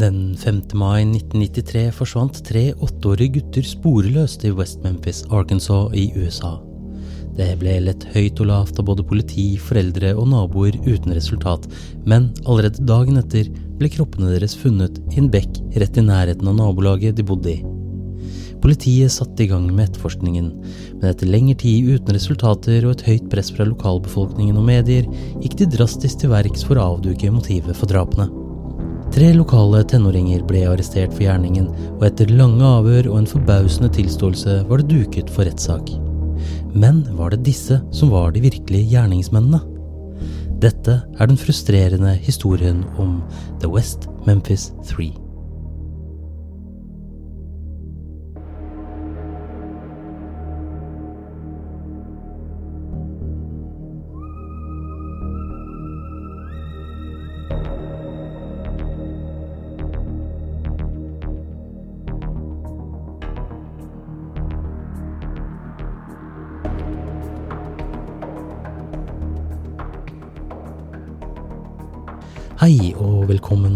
Den 5. mai 1993 forsvant tre åtteårige gutter sporeløst i West Memphis, Arkansas i USA. Det ble lett høyt og lavt av både politi, foreldre og naboer uten resultat, men allerede dagen etter ble kroppene deres funnet i en bekk rett i nærheten av nabolaget de bodde i. Politiet satte i gang med etterforskningen, men etter lengre tid uten resultater og et høyt press fra lokalbefolkningen og medier, gikk de drastisk til verks for å avduke motivet for drapene. Tre lokale tenåringer ble arrestert for gjerningen, og etter lange avhør og en forbausende tilståelse var det duket for rettssak. Men var det disse som var de virkelige gjerningsmennene? Dette er den frustrerende historien om The West Memphis Three.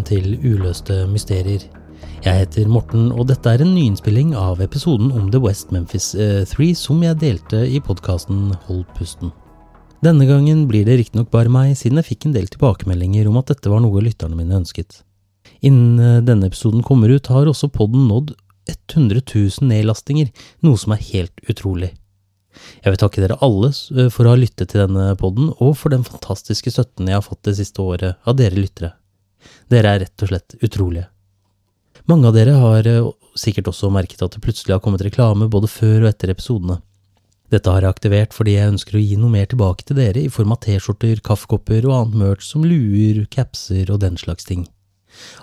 Til Uløste mysterier. Jeg heter Morten, og dette er en nyinnspilling av episoden om The West Memphis 3 som jeg delte i podkasten Hold pusten. Denne gangen blir det riktignok bare meg, siden jeg fikk en del tilbakemeldinger om at dette var noe lytterne mine ønsket. Innen eh, denne episoden kommer ut, har også podden nådd 100 000 nedlastinger, noe som er helt utrolig. Jeg vil takke dere alle eh, for å ha lyttet til denne podden, og for den fantastiske støtten jeg har fått det siste året av dere lyttere. Dere er rett og slett utrolige. Mange av dere har eh, sikkert også merket at det plutselig har kommet reklame både før og etter episodene. Dette har jeg aktivert fordi jeg ønsker å gi noe mer tilbake til dere i form av T-skjorter, kaffekopper og annet merch som luer, capser og den slags ting.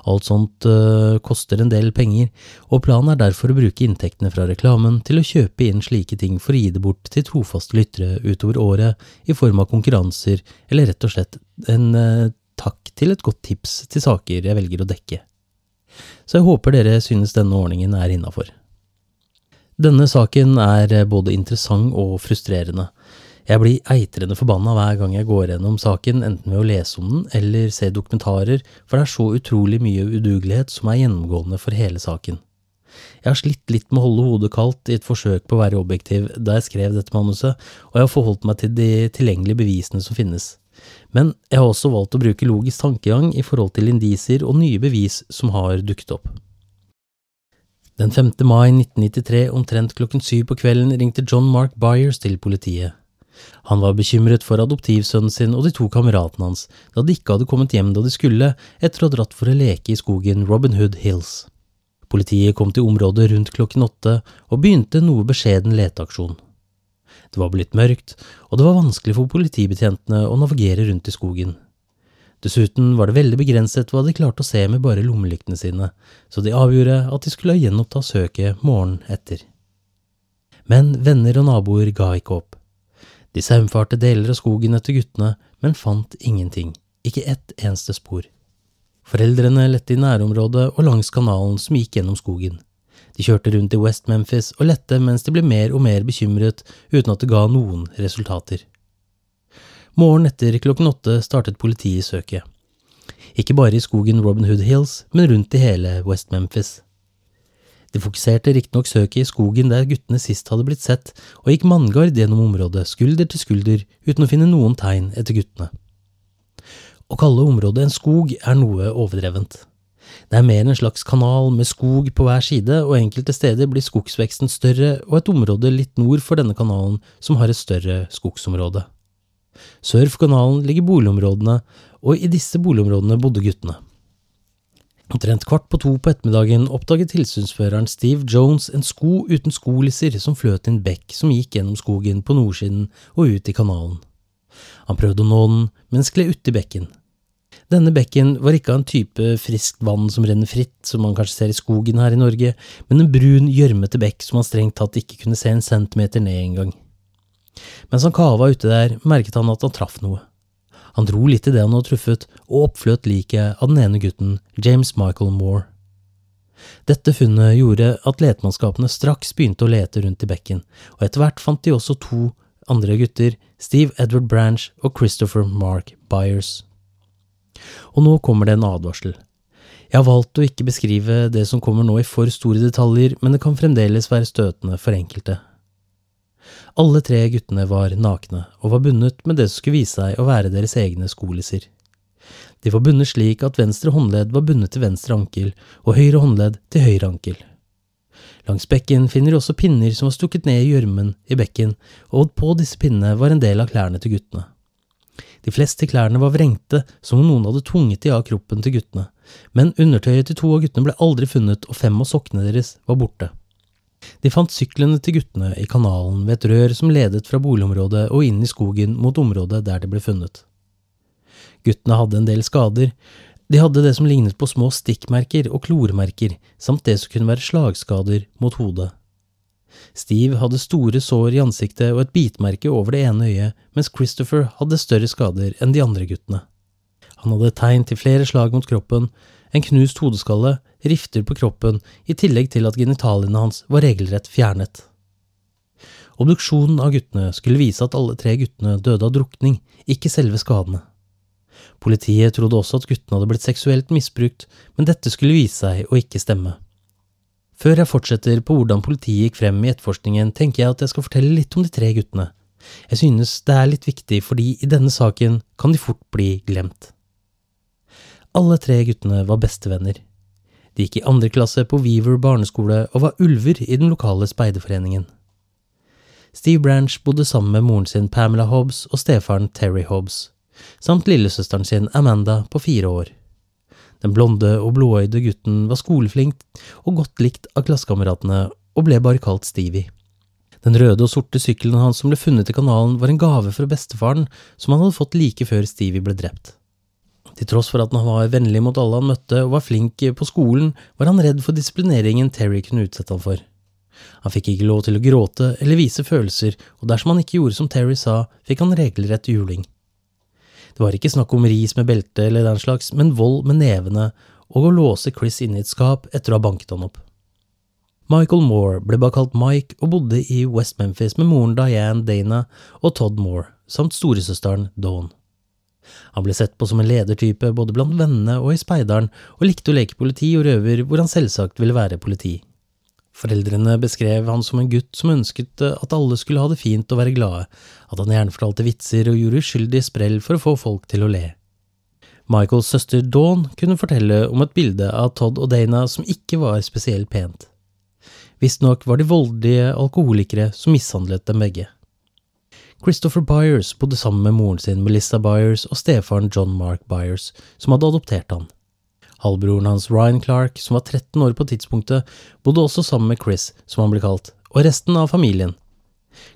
Alt sånt øh, koster en del penger, og planen er derfor å bruke inntektene fra reklamen til å kjøpe inn slike ting for å gi det bort til trofaste lyttere utover året i form av konkurranser, eller rett og slett en øh, til et godt tips til saker jeg velger å dekke. Så jeg håper dere synes denne ordningen er innafor. Denne saken er både interessant og frustrerende. Jeg blir eitrende forbanna hver gang jeg går gjennom saken, enten ved å lese om den eller se dokumentarer, for det er så utrolig mye udugelighet som er gjennomgående for hele saken. Jeg har slitt litt med å holde hodet kaldt i et forsøk på å være objektiv da jeg skrev dette manuset, og jeg har forholdt meg til de tilgjengelige bevisene som finnes. Men jeg har også valgt å bruke logisk tankegang i forhold til indisier og nye bevis som har dukket opp. Den 5. mai 1993, omtrent klokken syv på kvelden, ringte John Mark Byers til politiet. Han var bekymret for adoptivsønnen sin og de to kameratene hans, da de ikke hadde kommet hjem da de skulle, etter å ha dratt for å leke i skogen Robin Hood Hills. Politiet kom til området rundt klokken åtte og begynte noe beskjeden leteaksjon. Det var blitt mørkt, og det var vanskelig for politibetjentene å navigere rundt i skogen. Dessuten var det veldig begrenset hva de klarte å se med bare lommelyktene sine, så de avgjorde at de skulle gjenoppta søket morgenen etter. Men venner og naboer ga ikke opp. De saumfarte deler av skogen etter guttene, men fant ingenting, ikke ett eneste spor. Foreldrene lette i nærområdet og langs kanalen som gikk gjennom skogen. De kjørte rundt i West Memphis og lette mens de ble mer og mer bekymret uten at det ga noen resultater. Morgenen etter klokken åtte startet politiet søket. Ikke bare i skogen Robin Hood Hills, men rundt i hele West Memphis. De fokuserte riktignok søket i skogen der guttene sist hadde blitt sett, og gikk manngard gjennom området, skulder til skulder, uten å finne noen tegn etter guttene. Å kalle området en skog er noe overdrevent. Det er mer en slags kanal med skog på hver side, og enkelte steder blir skogsveksten større og et område litt nord for denne kanalen som har et større skogsområde. Sør for kanalen ligger boligområdene, og i disse boligområdene bodde guttene. Omtrent kvart på to på ettermiddagen oppdaget tilsynsføreren Steve Jones en sko uten skolisser som fløt i en bekk som gikk gjennom skogen på nordsiden og ut i kanalen. Han prøvde å nå den, men skled uti bekken. Denne bekken var ikke av en type friskt vann som renner fritt, som man kanskje ser i skogen her i Norge, men en brun, gjørmete bekk som han strengt tatt ikke kunne se en centimeter ned engang. Mens han kava ute der, merket han at han traff noe. Han dro litt i det han hadde truffet, og oppfløt liket av den ene gutten, James Michael Moore. Dette funnet gjorde at letemannskapene straks begynte å lete rundt i bekken, og etter hvert fant de også to andre gutter, Steve Edward Branch og Christopher Mark Byers. Og nå kommer det en advarsel. Jeg har valgt å ikke beskrive det som kommer nå i for store detaljer, men det kan fremdeles være støtende for enkelte. Alle tre guttene var nakne og var bundet med det som skulle vise seg å være deres egne skolisser. De var bundet slik at venstre håndledd var bundet til venstre ankel og høyre håndledd til høyre ankel. Langs bekken finner de også pinner som var stukket ned i gjørmen i bekken, og på disse pinnene var en del av klærne til guttene. De fleste klærne var vrengte, som om noen hadde tvunget de av kroppen til guttene, men undertøyet til to av guttene ble aldri funnet, og fem av sokkene deres var borte. De fant syklene til guttene i kanalen ved et rør som ledet fra boligområdet og inn i skogen mot området der de ble funnet. Guttene hadde en del skader. De hadde det som lignet på små stikkmerker og klormerker, samt det som kunne være slagskader mot hodet. Steve hadde store sår i ansiktet og et bitmerke over det ene øyet, mens Christopher hadde større skader enn de andre guttene. Han hadde tegn til flere slag mot kroppen, en knust hodeskalle, rifter på kroppen, i tillegg til at genitaliene hans var regelrett fjernet. Obduksjonen av guttene skulle vise at alle tre guttene døde av drukning, ikke selve skadene. Politiet trodde også at guttene hadde blitt seksuelt misbrukt, men dette skulle vise seg å ikke stemme. Før jeg fortsetter på hvordan politiet gikk frem i etterforskningen, tenker jeg at jeg skal fortelle litt om de tre guttene. Jeg synes det er litt viktig fordi i denne saken kan de fort bli glemt. Alle tre guttene var bestevenner. De gikk i andre klasse på Weaver barneskole og var ulver i den lokale speiderforeningen. Steve Branch bodde sammen med moren sin Pamela Hobbs og stefaren Terry Hobbs, samt lillesøsteren sin Amanda på fire år. Den blonde og blåøyde gutten var skoleflink og godt likt av klassekameratene og ble bare kalt Stevie. Den røde og sorte sykkelen hans som ble funnet i kanalen, var en gave fra bestefaren som han hadde fått like før Stevie ble drept. Til tross for at han var vennlig mot alle han møtte og var flink på skolen, var han redd for disiplineringen Terry kunne utsette han for. Han fikk ikke lov til å gråte eller vise følelser, og dersom han ikke gjorde som Terry sa, fikk han regelrett juling. Det var ikke snakk om ris med belte eller den slags, men vold med nevene og å låse Chris inne i et skap etter å ha banket han opp. Michael Moore ble bare kalt Mike og bodde i West Memphis med moren Diane Dana og Todd Moore, samt storesøsteren Dawn. Han ble sett på som en ledertype både blant vennene og i speideren, og likte å leke politi og røver hvor han selvsagt ville være politi. Foreldrene beskrev han som en gutt som ønsket at alle skulle ha det fint og være glade, at han gjerne fortalte vitser og gjorde uskyldige sprell for å få folk til å le. Michaels søster Dawn kunne fortelle om et bilde av Todd og Dana som ikke var spesielt pent. Visstnok var de voldelige alkoholikere som mishandlet dem begge. Christopher Byers bodde sammen med moren sin Melissa Byers og stefaren John Mark Byers, som hadde adoptert han. Halvbroren hans Ryan Clark, som var 13 år på tidspunktet, bodde også sammen med Chris, som han ble kalt, og resten av familien.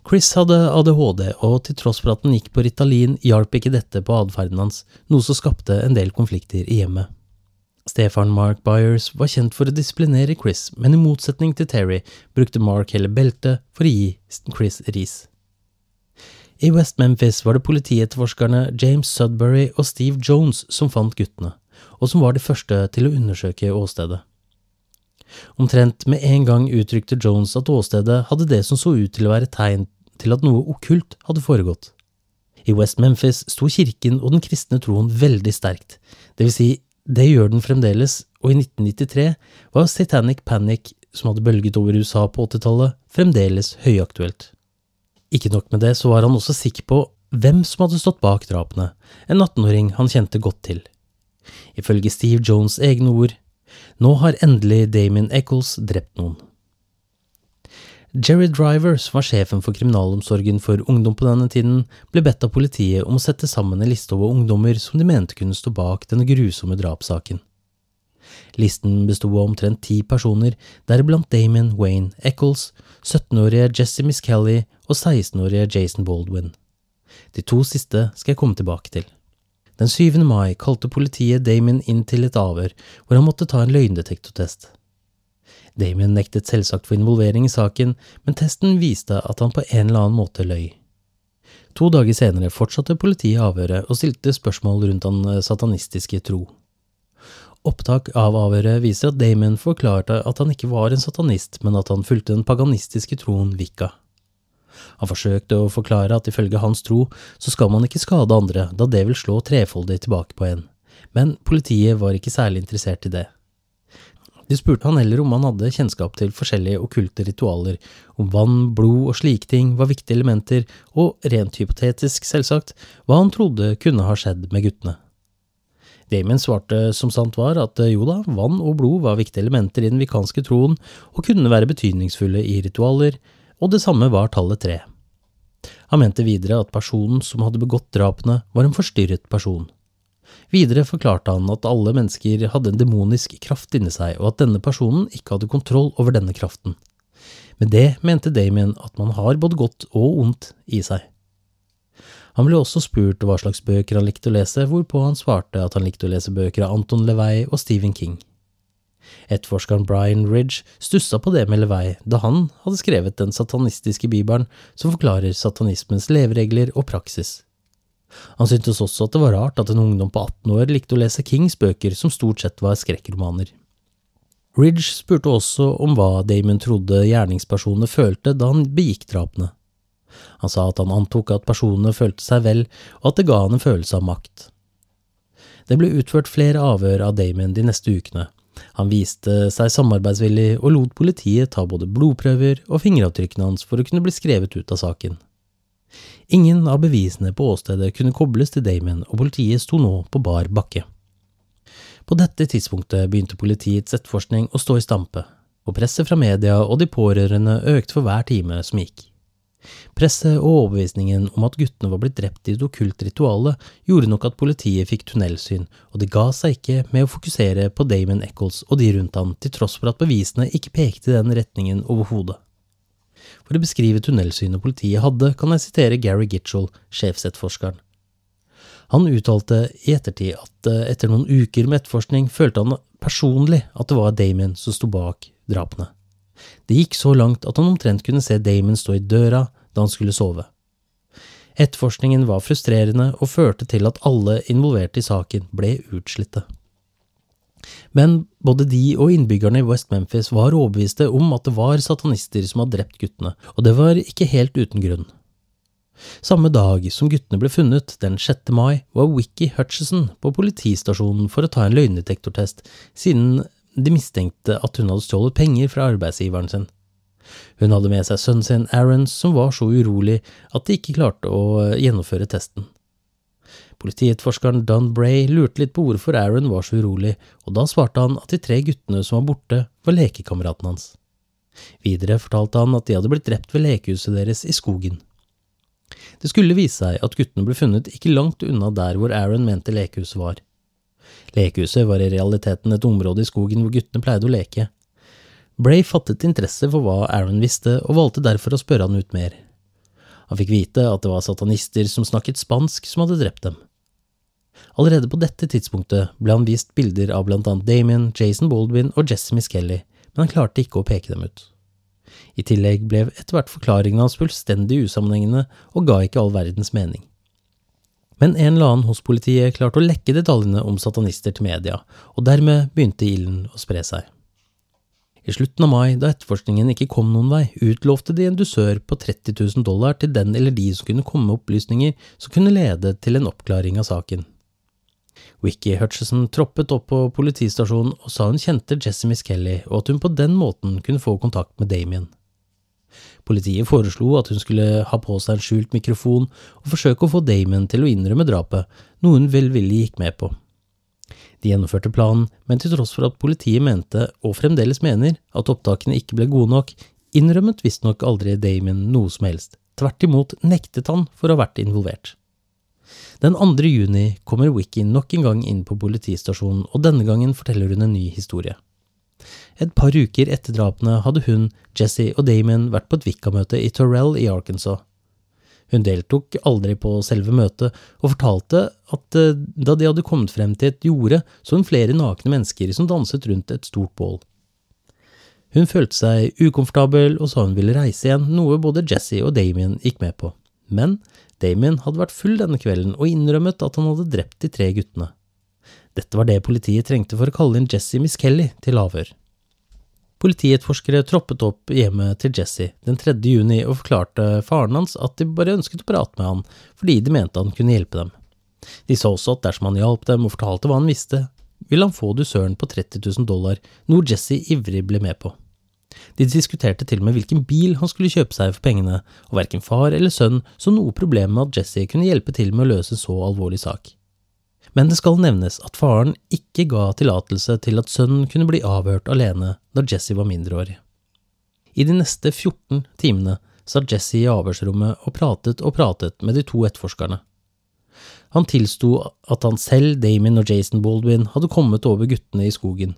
Chris hadde ADHD, og til tross for at han gikk på Ritalin, hjalp ikke dette på atferden hans, noe som skapte en del konflikter i hjemmet. Stefan Mark Byers var kjent for å disiplinere Chris, men i motsetning til Terry brukte Mark heller belte for å gi Chris ris. I West Memphis var det politietterforskerne James Sudbury og Steve Jones som fant guttene, og som var de første til å undersøke åstedet. Omtrent med en gang uttrykte Jones at åstedet hadde det som så ut til å være tegn til at noe okkult hadde foregått. I West Memphis sto kirken og den kristne troen veldig sterkt, det vil si, det gjør den fremdeles, og i 1993 var Satanic Panic, som hadde bølget over USA på 80-tallet, fremdeles høyaktuelt. Ikke nok med det, så var han også sikker på hvem som hadde stått bak drapene, en 18-åring han kjente godt til. Ifølge Steve Jones' egne ord, nå har endelig Damien Eccles drept noen. Jerry Driver, som var sjefen for kriminalomsorgen for ungdom på denne tiden, ble bedt av politiet om å sette sammen en liste over ungdommer som de mente kunne stå bak denne grusomme drapssaken. Listen besto av omtrent ti personer, deriblant Damon Wayne Eccles, 17-årige Jesse Miss Kelly og 16-årige Jason Baldwin. De to siste skal jeg komme tilbake til. Den 7. mai kalte politiet Damon inn til et avhør hvor han måtte ta en løgndetektortest. Damon nektet selvsagt for involvering i saken, men testen viste at han på en eller annen måte løy. To dager senere fortsatte politiet avhøret og stilte spørsmål rundt han satanistiske tro. Opptak av avhøret viser at Damon forklarte at han ikke var en satanist, men at han fulgte den paganistiske troen Vika. Han forsøkte å forklare at ifølge hans tro så skal man ikke skade andre, da det vil slå trefoldig tilbake på en, men politiet var ikke særlig interessert i det. De spurte han heller om han hadde kjennskap til forskjellige okkulte ritualer, om vann, blod og slike ting var viktige elementer, og rent hypotetisk, selvsagt, hva han trodde kunne ha skjedd med guttene. Damien svarte som sant var at jo da, vann og blod var viktige elementer i den vikanske troen og kunne være betydningsfulle i ritualer, og det samme var tallet tre. Han mente videre at personen som hadde begått drapene, var en forstyrret person. Videre forklarte han at alle mennesker hadde en demonisk kraft inni seg, og at denne personen ikke hadde kontroll over denne kraften. Med det mente Damien at man har både godt og ondt i seg. Han ble også spurt hva slags bøker han likte å lese, hvorpå han svarte at han likte å lese bøker av Anton Levey og Stephen King. Etterforskeren Brian Ridge stussa på det med LeVay da han hadde skrevet den satanistiske bibelen som forklarer satanismens leveregler og praksis. Han syntes også at det var rart at en ungdom på 18 år likte å lese Kings bøker som stort sett var skrekkromaner. Ridge spurte også om hva Damon trodde gjerningspersonene følte da han begikk drapene. Han sa at han antok at personene følte seg vel, og at det ga han en følelse av makt. Det ble utført flere avhør av Damon de neste ukene. Han viste seg samarbeidsvillig og lot politiet ta både blodprøver og fingeravtrykkene hans for å kunne bli skrevet ut av saken. Ingen av bevisene på åstedet kunne kobles til Damon, og politiet sto nå på bar bakke. På dette tidspunktet begynte politiets etterforskning å stå i stampe, og presset fra media og de pårørende økte for hver time som gikk. Presset og overbevisningen om at guttene var blitt drept i et okkult rituale, gjorde nok at politiet fikk tunnelsyn, og de ga seg ikke med å fokusere på Damon Eccles og de rundt han, til tross for at bevisene ikke pekte i den retningen overhodet. For å beskrive tunnelsynet politiet hadde, kan jeg sitere Gary Gitchell, sjefsetterforskeren. Han uttalte i ettertid at eh, etter noen uker med etterforskning følte han personlig at det var Damien som sto bak drapene. Det gikk så langt at han omtrent kunne se Damon stå i døra da han skulle sove. Etterforskningen var frustrerende og førte til at alle involverte i saken ble utslitte. Men både de og innbyggerne i West Memphis var overbeviste om at det var satanister som hadde drept guttene, og det var ikke helt uten grunn. Samme dag som guttene ble funnet, den 6. mai, var Wiki Hutchison på politistasjonen for å ta en løgndetektortest, siden de mistenkte at hun hadde stjålet penger fra arbeidsgiveren sin. Hun hadde med seg sønnen sin Aaron, som var så urolig at de ikke klarte å eh, gjennomføre testen. Politietterforskeren Don Bray lurte litt på hvorfor Aaron var så urolig, og da svarte han at de tre guttene som var borte, var lekekameratene hans. Videre fortalte han at de hadde blitt drept ved lekehuset deres i skogen. Det skulle vise seg at guttene ble funnet ikke langt unna der hvor Aaron mente lekehuset var. Lekehuset var i realiteten et område i skogen hvor guttene pleide å leke. Bray fattet interesse for hva Aaron visste, og valgte derfor å spørre han ut mer. Han fikk vite at det var satanister som snakket spansk som hadde drept dem. Allerede på dette tidspunktet ble han vist bilder av blant annet Damien, Jason Baldwin og Jesse Miskelly, men han klarte ikke å peke dem ut. I tillegg ble etter hvert forklaringene hans fullstendig usammenhengende og ga ikke all verdens mening. Men en eller annen hos politiet klarte å lekke detaljene om satanister til media, og dermed begynte ilden å spre seg. I slutten av mai, da etterforskningen ikke kom noen vei, utlovte de en dusør på 30 000 dollar til den eller de som kunne komme med opplysninger som kunne lede til en oppklaring av saken. Wiki Hutchison troppet opp på politistasjonen og sa hun kjente Jessie Miss Kelly, og at hun på den måten kunne få kontakt med Damien. Politiet foreslo at hun skulle ha på seg en skjult mikrofon og forsøke å få Damon til å innrømme drapet, noe hun velvillig gikk med på. De gjennomførte planen, men til tross for at politiet mente, og fremdeles mener, at opptakene ikke ble gode nok, innrømmet visstnok aldri Damon noe som helst. Tvert imot nektet han for å ha vært involvert. Den 2. juni kommer Wiki nok en gang inn på politistasjonen, og denne gangen forteller hun en ny historie. Et par uker etter drapene hadde hun, Jesse og Damien vært på et Wicca-møte i Torrell i Arkansas. Hun deltok aldri på selve møtet, og fortalte at eh, da de hadde kommet frem til et jorde, så hun flere nakne mennesker som danset rundt et stort bål. Hun følte seg ukomfortabel og sa hun ville reise igjen, noe både Jesse og Damien gikk med på. Men Damien hadde vært full denne kvelden og innrømmet at han hadde drept de tre guttene. Dette var det politiet trengte for å kalle inn Jesse Miss Kelly til avhør. Politietterforskere troppet opp hjemmet til Jesse den 3. juni og forklarte faren hans at de bare ønsket å prate med han fordi de mente han kunne hjelpe dem. De sa også at dersom han hjalp dem og fortalte hva han visste, ville han få dusøren på 30 000 dollar, noe Jesse ivrig ble med på. De diskuterte til og med hvilken bil han skulle kjøpe seg for pengene, og verken far eller sønn så noe problem med at Jesse kunne hjelpe til med å løse så alvorlig sak. Men det skal nevnes at faren ikke ga tillatelse til at sønnen kunne bli avhørt alene da Jesse var mindreårig. I de neste 14 timene satt Jesse i avhørsrommet og pratet og pratet med de to etterforskerne. Han tilsto at han selv, Damon og Jason Baldwin hadde kommet over guttene i skogen.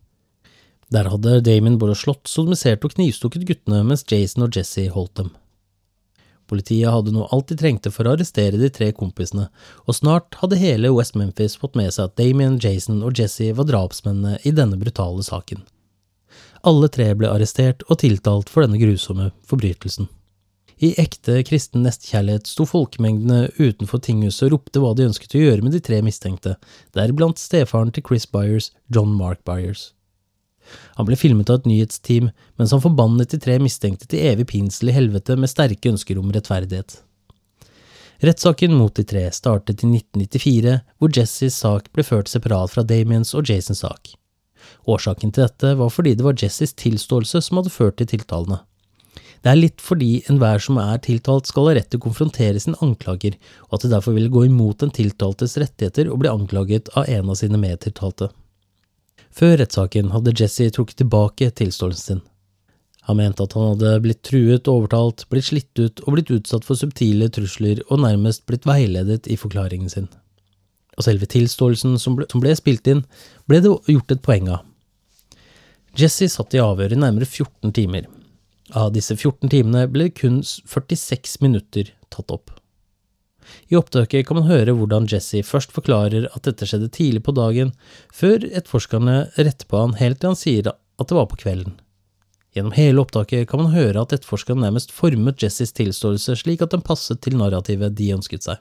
Der hadde Damon både slått, sodomisert og knivstukket guttene mens Jason og Jesse holdt dem. Politiet hadde nå alt de trengte for å arrestere de tre kompisene, og snart hadde hele West Memphis fått med seg at Damien, Jason og Jesse var drapsmennene i denne brutale saken. Alle tre ble arrestert og tiltalt for denne grusomme forbrytelsen. I ekte kristen nestekjærlighet sto folkemengdene utenfor tinghuset og ropte hva de ønsket å gjøre med de tre mistenkte, deriblant stefaren til Chris Byers, John Mark Byers. Han ble filmet av et nyhetsteam mens han forbannet de tre mistenkte til evig pinsel i helvete med sterke ønsker om rettferdighet. Rettssaken mot de tre startet i 1994, hvor Jessys sak ble ført separat fra Damiens og Jasons sak. Årsaken til dette var fordi det var Jessys tilståelse som hadde ført til tiltalene. Det er litt fordi enhver som er tiltalt skal ha rett til å konfrontere sin anklager, og at det derfor ville gå imot den tiltaltes rettigheter å bli anklaget av en av sine medtiltalte. Før rettssaken hadde Jesse trukket tilbake tilståelsen sin. Han mente at han hadde blitt truet, overtalt, blitt slitt ut og blitt utsatt for subtile trusler og nærmest blitt veiledet i forklaringen sin. Og selve tilståelsen som ble, som ble spilt inn, ble det gjort et poeng av. Jesse satt i avhør i nærmere 14 timer. Av disse 14 timene ble kun 46 minutter tatt opp. I opptaket kan man høre hvordan Jesse først forklarer at dette skjedde tidlig på dagen, før etterforskerne retter på han helt til han sier at det var på kvelden. Gjennom hele opptaket kan man høre at etterforskerne nærmest formet Jessys tilståelse slik at den passet til narrativet de ønsket seg.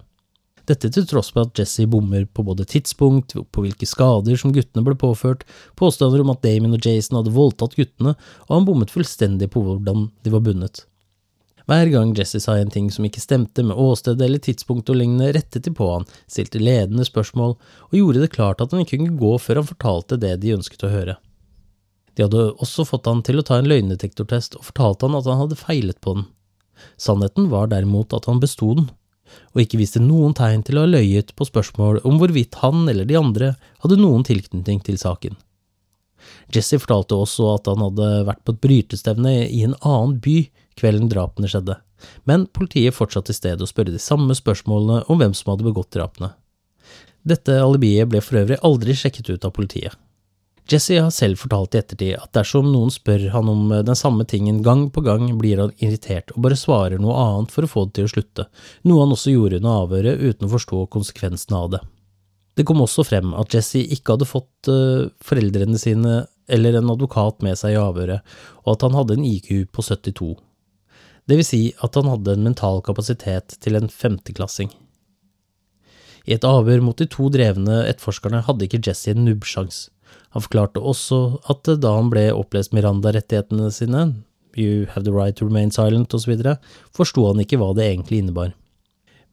Dette til tross for at Jesse bommer på både tidspunkt, på hvilke skader som guttene ble påført, påstander om at Damon og Jason hadde voldtatt guttene, og han bommet fullstendig på hvordan de var bundet. Hver gang Jesse sa en ting som ikke stemte med åsted eller tidspunkt og lignende, rettet de på han, stilte ledende spørsmål og gjorde det klart at han ikke kunne gå før han fortalte det de ønsket å høre. De hadde også fått han til å ta en løgndetektortest og fortalte han at han hadde feilet på den. Sannheten var derimot at han besto den, og ikke viste noen tegn til å ha løyet på spørsmål om hvorvidt han eller de andre hadde noen tilknytning til saken. Jesse fortalte også at han hadde vært på et brytestevne i en annen by kvelden drapene skjedde, men politiet fortsatte i stedet å spørre de samme spørsmålene om hvem som hadde begått drapene. Dette alibiet ble for øvrig aldri sjekket ut av politiet. Jesse har selv fortalt i ettertid at dersom noen spør han om den samme tingen gang på gang, blir han irritert og bare svarer noe annet for å få det til å slutte, noe han også gjorde under avhøret uten å forstå konsekvensene av det. Det kom også frem at Jesse ikke hadde fått uh, foreldrene sine eller en advokat med seg i avhøret, og at han hadde en IQ på 72. Det vil si at han hadde en mental kapasitet til en femteklassing. I et avhør mot de to drevne etterforskerne hadde ikke Jesse en nubbsjans. Han forklarte også at da han ble opplest Miranda-rettighetene sine, You have the right to remain silent osv., forsto han ikke hva det egentlig innebar.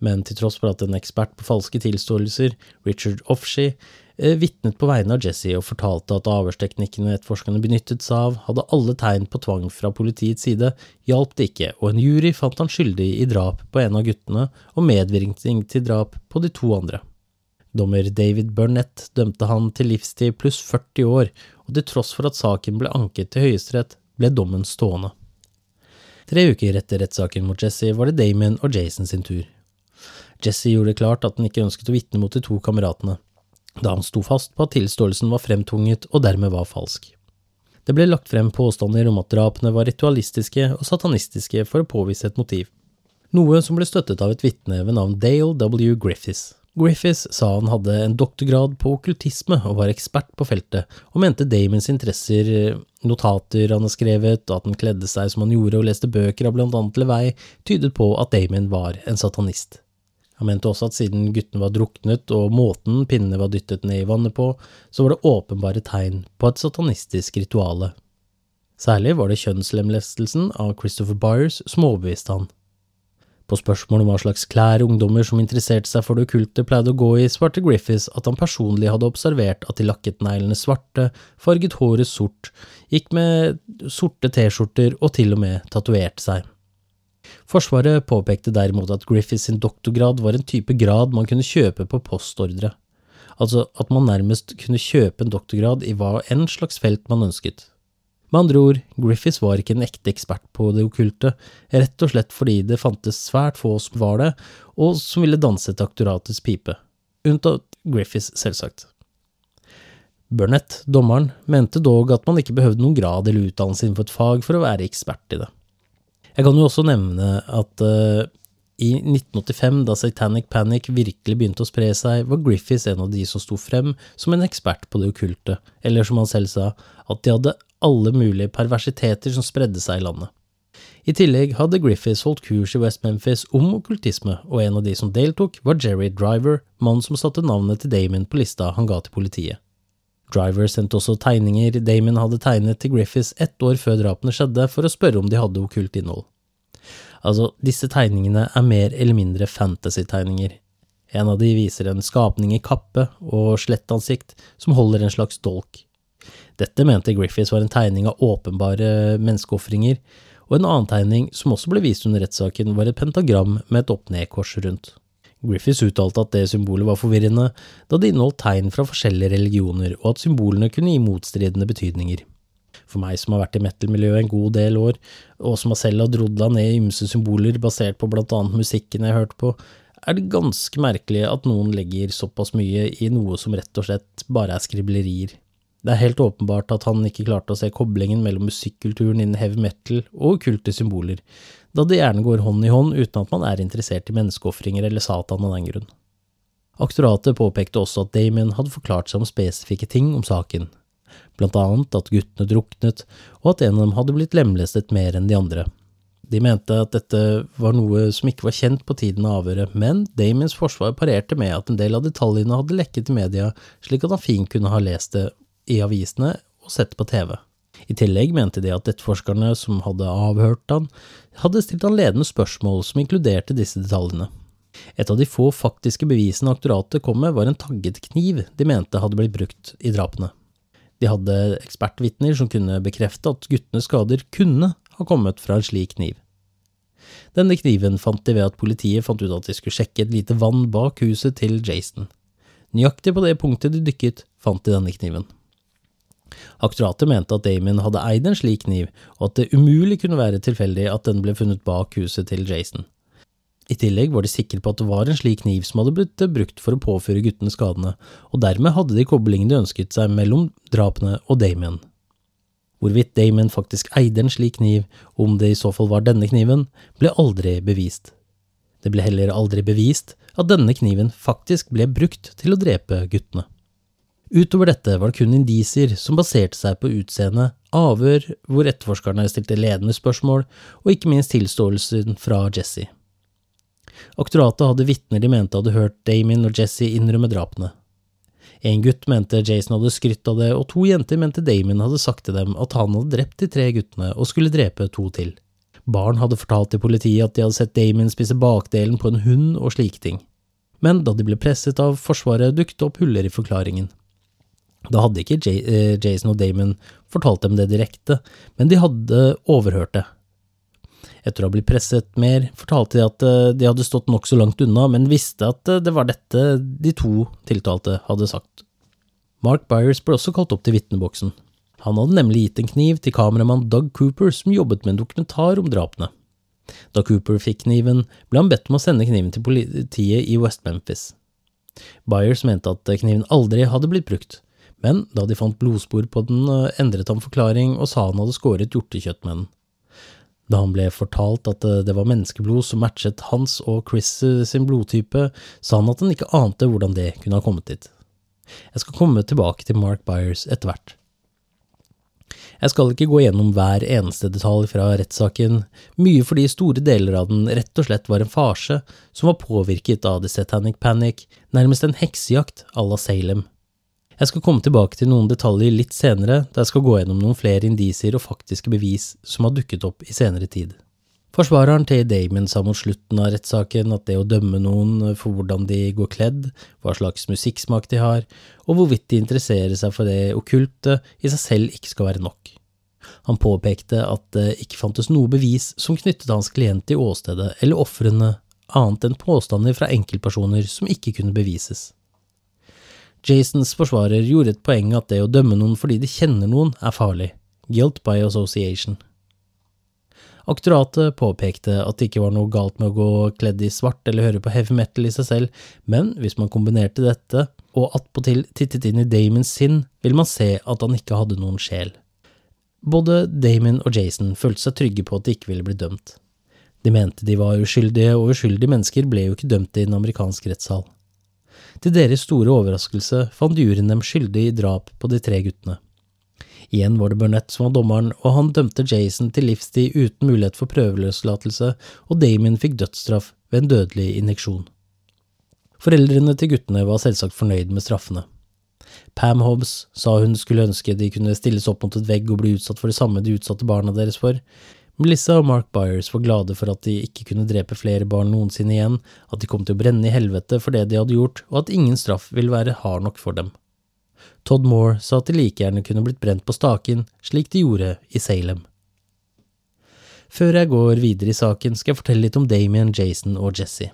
Men til tross for at en ekspert på falske tilståelser, Richard Offshee, eh, vitnet på vegne av Jesse og fortalte at avhørsteknikkene etterforskerne benyttet seg av, hadde alle tegn på tvang fra politiets side, hjalp det ikke, og en jury fant han skyldig i drap på en av guttene og medvirkning til drap på de to andre. Dommer David Burnett dømte han til livstid pluss 40 år, og til tross for at saken ble anket til Høyesterett, ble dommen stående. Tre uker etter rettssaken mot Jesse var det Damon og Jason sin tur. Jesse gjorde det klart at han ikke ønsket å vitne mot de to kameratene, da han sto fast på at tilståelsen var fremtvunget og dermed var falsk. Det ble lagt frem påstander om at drapene var ritualistiske og satanistiske for å påvise et motiv, noe som ble støttet av et vitne ved navn Dale W. Griffiths. Griffiths sa han hadde en doktorgrad på okkultisme og var ekspert på feltet, og mente Damons interesser, notater han har skrevet, og at han kledde seg som han gjorde og leste bøker av blant annet LeVay, tydet på at Damon var en satanist. Han mente også at siden guttene var druknet og måten pinnene var dyttet ned i vannet på, så var det åpenbare tegn på et satanistisk rituale. Særlig var det kjønnslemlestelsen av Christopher Byers som overbeviste han. På spørsmål om hva slags klær ungdommer som interesserte seg for det okkulte pleide å gå i, svarte Griffiths at han personlig hadde observert at de lakket neglene svarte, farget håret sort, gikk med sorte T-skjorter og til og med tatoverte seg. Forsvaret påpekte derimot at Griffiths sin doktorgrad var en type grad man kunne kjøpe på postordre, altså at man nærmest kunne kjøpe en doktorgrad i hva enn slags felt man ønsket. Med andre ord, Griffiths var ikke en ekte ekspert på det okkulte, rett og slett fordi det fantes svært få som var det, og som ville danse til aktoratets pipe. Unntatt Griffiths, selvsagt. Burnett, dommeren, mente dog at man ikke behøvde noen grad eller utdannelse innenfor et fag for å være ekspert i det. Jeg kan jo også nevne at uh, i 1985, da Satanic Panic virkelig begynte å spre seg, var Griffiths en av de som sto frem som en ekspert på det okkulte, eller som han selv sa, at de hadde alle mulige perversiteter som spredde seg i landet. I tillegg hadde Griffiths holdt kurs i West Memphis om okkultisme, og en av de som deltok, var Jerry Driver, mannen som satte navnet til Damon på lista han ga til politiet. Driver sendte også tegninger Damon hadde tegnet til Griffiths ett år før drapene skjedde, for å spørre om de hadde okkult innhold. Altså, disse tegningene er mer eller mindre fantasy-tegninger. En av de viser en skapning i kappe og slettansikt som holder en slags dolk. Dette mente Griffiths var en tegning av åpenbare menneskeofringer, og en annen tegning som også ble vist under rettssaken, var et pentagram med et opp-ned-kors rundt. Griffiths uttalte at det symbolet var forvirrende, da det inneholdt tegn fra forskjellige religioner, og at symbolene kunne gi motstridende betydninger. For meg som har vært i metal-miljøet en god del år, og som selv har drodla ned i ymse symboler basert på blant annet musikken jeg hørte på, er det ganske merkelig at noen legger såpass mye i noe som rett og slett bare er skriblerier. Det er helt åpenbart at han ikke klarte å se koblingen mellom musikkulturen innen heavy metal og okkulte symboler, da det gjerne går hånd i hånd uten at man er interessert i menneskeofringer eller Satan av den grunn. Aktoratet påpekte også at Damien hadde forklart seg om spesifikke ting om saken, blant annet at guttene druknet, og at en av dem hadde blitt lemlestet mer enn de andre. De mente at dette var noe som ikke var kjent på tiden av avhøret, men Damiens forsvar parerte med at en del av detaljene hadde lekket i media, slik at han fint kunne ha lest det i avisene og sett på TV. I tillegg mente de at etterforskerne som hadde avhørt han, hadde stilt han ledende spørsmål som inkluderte disse detaljene. Et av de få faktiske bevisene aktoratet kom med, var en tagget kniv de mente hadde blitt brukt i drapene. De hadde ekspertvitner som kunne bekrefte at guttenes skader kunne ha kommet fra en slik kniv. Denne kniven fant de ved at politiet fant ut at de skulle sjekke et lite vann bak huset til Jason. Nøyaktig på det punktet de dykket, fant de denne kniven. Aktoratet mente at Damien hadde eid en slik kniv, og at det umulig kunne være tilfeldig at den ble funnet bak huset til Jason. I tillegg var de sikre på at det var en slik kniv som hadde blitt brukt for å påføre guttene skadene, og dermed hadde de koblingen de ønsket seg mellom drapene og Damien. Hvorvidt Damien faktisk eide en slik kniv, og om det i så fall var denne kniven, ble aldri bevist. Det ble heller aldri bevist at denne kniven faktisk ble brukt til å drepe guttene. Utover dette var det kun indisier som baserte seg på utseende, avhør hvor etterforskerne stilte ledende spørsmål, og ikke minst tilståelsen fra Jesse. Aktoratet hadde vitner de mente hadde hørt Damien og Jesse innrømme drapene. En gutt mente Jason hadde skrytt av det, og to jenter mente Damien hadde sagt til dem at han hadde drept de tre guttene og skulle drepe to til. Barn hadde fortalt til politiet at de hadde sett Damien spise bakdelen på en hund og slike ting. Men da de ble presset av Forsvaret, dukket opp huller i forklaringen. Da hadde ikke eh, Jason og Damon fortalt dem det direkte, men de hadde overhørt det. Etter å ha blitt presset mer, fortalte de at eh, de hadde stått nokså langt unna, men visste at eh, det var dette de to tiltalte hadde sagt. Mark Byers ble også kalt opp til vitneboksen. Han hadde nemlig gitt en kniv til kameramann Doug Cooper, som jobbet med en dokumentar om drapene. Da Cooper fikk kniven, ble han bedt om å sende kniven til politiet i West Memphis. Byers mente at kniven aldri hadde blitt brukt, men da de fant blodspor på den, eh, endret han forklaring og sa han hadde skåret hjortekjøtt med den. Da han ble fortalt at eh, det var menneskeblod som matchet hans og Chris eh, sin blodtype, sa han at han ikke ante hvordan det kunne ha kommet dit. Jeg skal komme tilbake til Mark Byers etter hvert. Jeg skal ikke gå gjennom hver eneste detalj fra rettssaken, mye fordi store deler av den rett og slett var en farse som var påvirket av The Satanic Panic, nærmest en heksejakt à la Salem. Jeg skal komme tilbake til noen detaljer litt senere, da jeg skal gå gjennom noen flere indisier og faktiske bevis som har dukket opp i senere tid. Forsvareren til Damon sa mot slutten av rettssaken at det å dømme noen for hvordan de går kledd, hva slags musikksmak de har, og hvorvidt de interesserer seg for det okkulte, i seg selv ikke skal være nok. Han påpekte at det ikke fantes noe bevis som knyttet hans klient til åstedet eller ofrene, annet enn påstander fra enkeltpersoner som ikke kunne bevises. Jasons forsvarer gjorde et poeng at det å dømme noen fordi de kjenner noen, er farlig. Guilt by association. Aktoratet påpekte at det ikke var noe galt med å gå kledd i svart eller høre på heavy metal i seg selv, men hvis man kombinerte dette og attpåtil tittet inn i Damons sinn, vil man se at han ikke hadde noen sjel. Både Damon og Jason følte seg trygge på at de ikke ville bli dømt. De mente de var uskyldige, og uskyldige mennesker ble jo ikke dømt i en amerikansk rettssal. Til deres store overraskelse fant juryen dem skyldig i drap på de tre guttene. Igjen var det Burnett som var dommeren, og han dømte Jason til livstid uten mulighet for prøveløslatelse, og Damien fikk dødsstraff ved en dødelig injeksjon. Foreldrene til guttene var selvsagt fornøyd med straffene. Pam Hobbs sa hun skulle ønske de kunne stilles opp mot et vegg og bli utsatt for det samme de utsatte barna deres for, Melissa og Mark Byers var glade for at de ikke kunne drepe flere barn noensinne igjen, at de kom til å brenne i helvete for det de hadde gjort, og at ingen straff ville være hard nok for dem. Todd Moore sa at de like gjerne kunne blitt brent på staken, slik de gjorde i Salem. Før jeg går videre i saken, skal jeg fortelle litt om Damien, Jason og Jesse.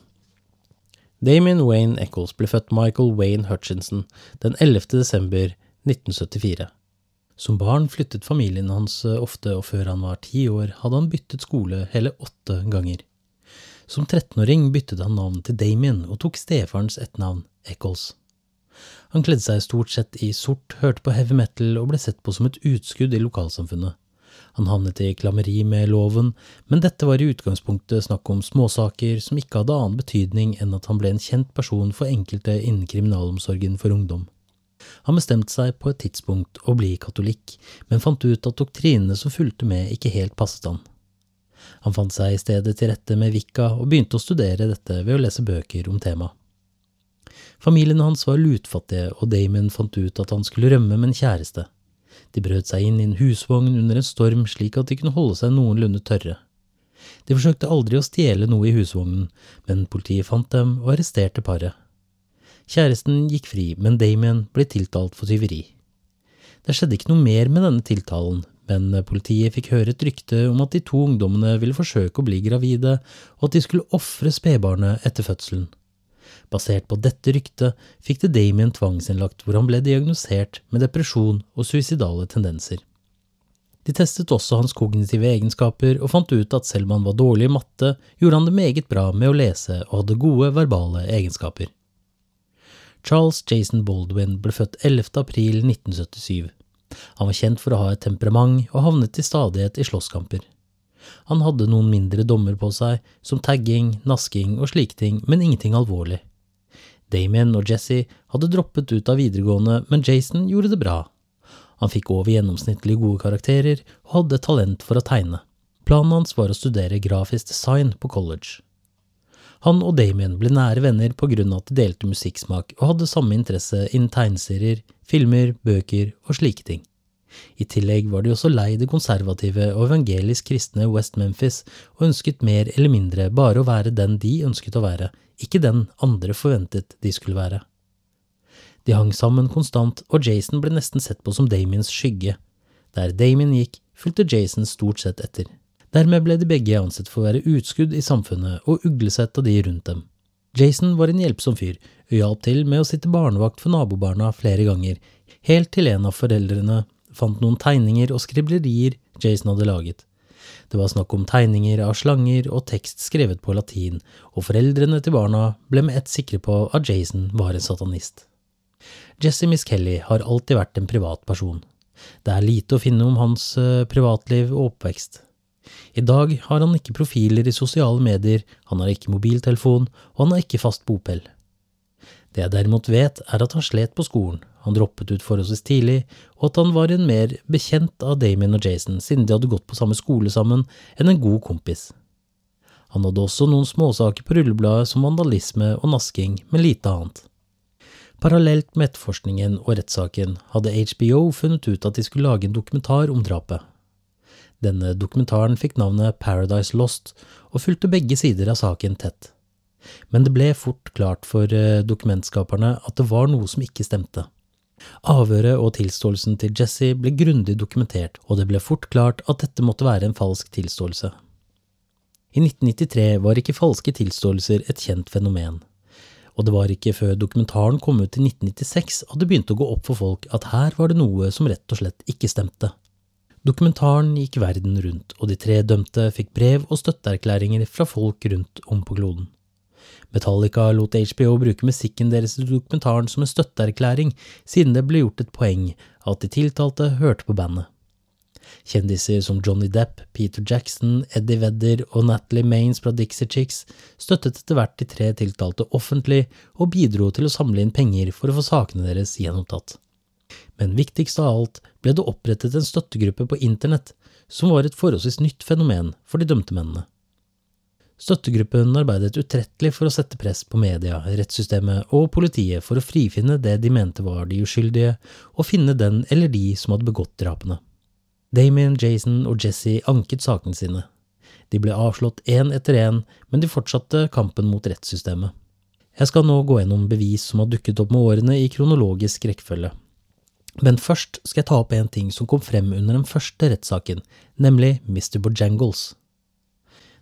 Damien Wayne Eccles ble født Michael Wayne Hutchinson den 11. desember 1974. Som barn flyttet familien hans eh, ofte, og før han var ti år, hadde han byttet skole hele åtte ganger. Som 13-åring byttet han navn til Damien og tok stefarens etternavn, Eccles. Han kledde seg stort sett i sort, hørte på heavy metal og ble sett på som et utskudd i lokalsamfunnet. Han havnet i klammeri med loven, men dette var i utgangspunktet snakk om småsaker som ikke hadde annen betydning enn at han ble en kjent person for enkelte innen kriminalomsorgen for ungdom. Han bestemte seg på et tidspunkt å bli katolikk, men fant ut at doktrinene som fulgte med, ikke helt passet han. Han fant seg i stedet til rette med Vika og begynte å studere dette ved å lese bøker om temaet. Familien hans var lutfattige, og Damon fant ut at han skulle rømme med en kjæreste. De brøt seg inn i en husvogn under en storm slik at de kunne holde seg noenlunde tørre. De forsøkte aldri å stjele noe i husvognen, men politiet fant dem og arresterte paret. Kjæresten gikk fri, men Damien ble tiltalt for tyveri. Det skjedde ikke noe mer med denne tiltalen, men politiet fikk høre et rykte om at de to ungdommene ville forsøke å bli gravide, og at de skulle ofre spedbarnet etter fødselen. Basert på dette ryktet fikk det Damien tvangsinnlagt hvor han ble diagnosert med depresjon og suicidale tendenser. De testet også hans kognitive egenskaper og fant ut at selv om han var dårlig i matte, gjorde han det meget bra med å lese og hadde gode verbale egenskaper. Charles Jason Baldwin ble født 11. april 1977. Han var kjent for å ha et temperament og havnet til stadighet i slåsskamper. Han hadde noen mindre dommer på seg, som tagging, nasking og slike ting, men ingenting alvorlig. Damien og Jesse hadde droppet ut av videregående, men Jason gjorde det bra. Han fikk over gjennomsnittlig gode karakterer og hadde talent for å tegne. Planen hans var å studere grafisk design på college. Han og Damien ble nære venner av at de delte musikksmak og hadde samme interesse innen tegneserier, filmer, bøker og slike ting. I tillegg var de også lei det konservative og evangelisk kristne West Memphis og ønsket mer eller mindre bare å være den de ønsket å være, ikke den andre forventet de skulle være. De hang sammen konstant, og Jason ble nesten sett på som Damiens skygge. Der Damien gikk, fulgte Jason stort sett etter. Dermed ble de begge ansett for å være utskudd i samfunnet og uglesett av de rundt dem. Jason var en hjelpsom fyr, og hjalp til med å sitte barnevakt for nabobarna flere ganger, helt til en av foreldrene fant noen tegninger og skriblerier Jason hadde laget. Det var snakk om tegninger av slanger og tekst skrevet på latin, og foreldrene til barna ble med ett sikre på at Jason var en satanist. Jesse Miss Kelly har alltid vært en privat person. Det er lite å finne om hans eh, privatliv og oppvekst. I dag har han ikke profiler i sosiale medier, han har ikke mobiltelefon, og han har ikke fast bopel. Det jeg derimot vet, er at han slet på skolen, han droppet ut forholdsvis tidlig, og at han var en mer bekjent av Damien og Jason siden de hadde gått på samme skole sammen, enn en god kompis. Han hadde også noen småsaker på rullebladet som vandalisme og nasking, men lite annet. Parallelt med etterforskningen og rettssaken hadde HBO funnet ut at de skulle lage en dokumentar om drapet. Denne dokumentaren fikk navnet Paradise Lost og fulgte begge sider av saken tett. Men det ble fort klart for eh, dokumentskaperne at det var noe som ikke stemte. Avhøret og tilståelsen til Jesse ble grundig dokumentert, og det ble fort klart at dette måtte være en falsk tilståelse. I 1993 var ikke falske tilståelser et kjent fenomen, og det var ikke før dokumentaren kom ut i 1996 at det begynte å gå opp for folk at her var det noe som rett og slett ikke stemte. Dokumentaren gikk verden rundt, og de tre dømte fikk brev og støtteerklæringer fra folk rundt om på kloden. Metallica lot HBO bruke musikken deres i dokumentaren som en støtteerklæring, siden det ble gjort et poeng at de tiltalte hørte på bandet. Kjendiser som Johnny Depp, Peter Jackson, Eddie Vedder og Natalie Maines fra Dixie Chicks støttet etter hvert de tre tiltalte offentlig og bidro til å samle inn penger for å få sakene deres gjenopptatt. Men viktigst av alt ble det opprettet en støttegruppe på internett, som var et forholdsvis nytt fenomen for de dømte mennene. Støttegruppen arbeidet utrettelig for å sette press på media, rettssystemet og politiet for å frifinne det de mente var de uskyldige, og finne den eller de som hadde begått drapene. Damien, Jason og Jesse anket sakene sine. De ble avslått én etter én, men de fortsatte kampen mot rettssystemet. Jeg skal nå gå gjennom bevis som har dukket opp med årene i kronologisk rekkefølge. Men først skal jeg ta opp en ting som kom frem under den første rettssaken, nemlig Mr. Bojangles.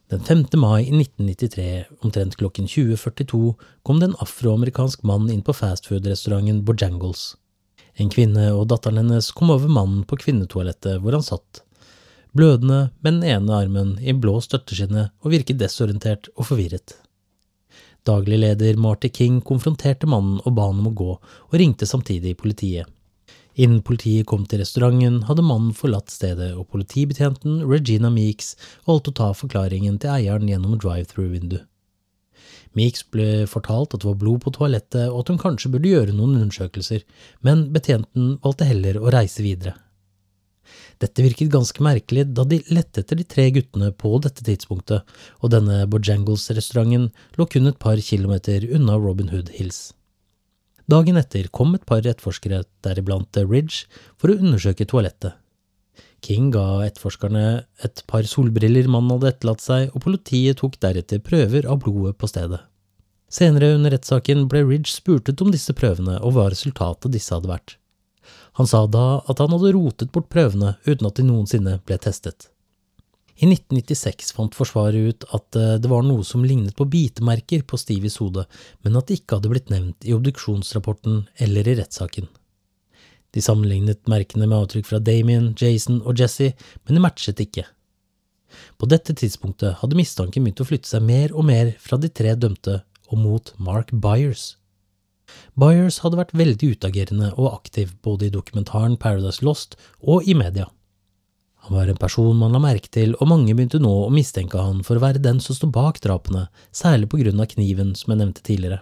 Den 5. mai i 1993, omtrent klokken 20.42, kom det en afroamerikansk mann inn på fastfood-restauranten Bojangles. En kvinne og datteren hennes kom over mannen på kvinnetoalettet hvor han satt, blødende med den ene armen i blå støtteskinne og virket desorientert og forvirret. Daglig leder Marty King konfronterte mannen og ba han om å gå, og ringte samtidig politiet. Innen politiet kom til restauranten, hadde mannen forlatt stedet, og politibetjenten Regina Meeks valgte å ta forklaringen til eieren gjennom drive-through-vindu. Meeks ble fortalt at det var blod på toalettet, og at hun kanskje burde gjøre noen undersøkelser, men betjenten valgte heller å reise videre. Dette virket ganske merkelig, da de lette etter de tre guttene på dette tidspunktet, og denne Bojangles-restauranten lå kun et par kilometer unna Robin Hood Hills. Dagen etter kom et par etterforskere, deriblant Ridge, for å undersøke toalettet. King ga etterforskerne et par solbriller mannen hadde etterlatt seg, og politiet tok deretter prøver av blodet på stedet. Senere under rettssaken ble Ridge spurtet om disse prøvene og hva resultatet disse hadde vært. Han sa da at han hadde rotet bort prøvene uten at de noensinne ble testet. I 1996 fant Forsvaret ut at eh, det var noe som lignet på bitemerker på Stivis hode, men at det ikke hadde blitt nevnt i obduksjonsrapporten eller i rettssaken. De sammenlignet merkene med avtrykk fra Damien, Jason og Jesse, men de matchet ikke. På dette tidspunktet hadde mistanken begynt å flytte seg mer og mer fra de tre dømte og mot Mark Byers. Byers hadde vært veldig utagerende og aktiv både i dokumentaren Paradise Lost og i media. Han var en person man la merke til, og mange begynte nå å mistenke han for å være den som sto bak drapene, særlig på grunn av kniven som jeg nevnte tidligere.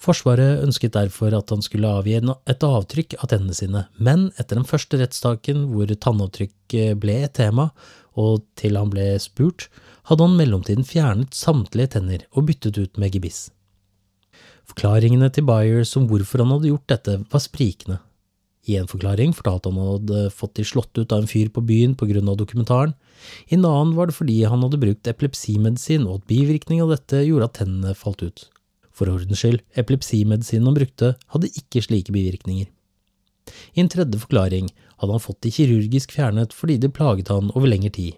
Forsvaret ønsket derfor at han skulle avgi et avtrykk av tennene sine, men etter den første rettssaken hvor tannavtrykk ble et tema, og til han ble spurt, hadde han mellomtiden fjernet samtlige tenner og byttet ut med gebiss. Forklaringene til Byers om hvorfor han hadde gjort dette, var sprikende. I en forklaring fortalte han at han hadde fått de slått ut av en fyr på byen av dokumentaren, i en annen var det fordi han hadde brukt epilepsimedisin og at bivirkning av dette gjorde at tennene falt ut. For ordens skyld, epilepsimedisinen han brukte, hadde ikke slike bivirkninger. I en tredje forklaring hadde han fått de kirurgisk fjernet fordi de plaget han over lengre tid.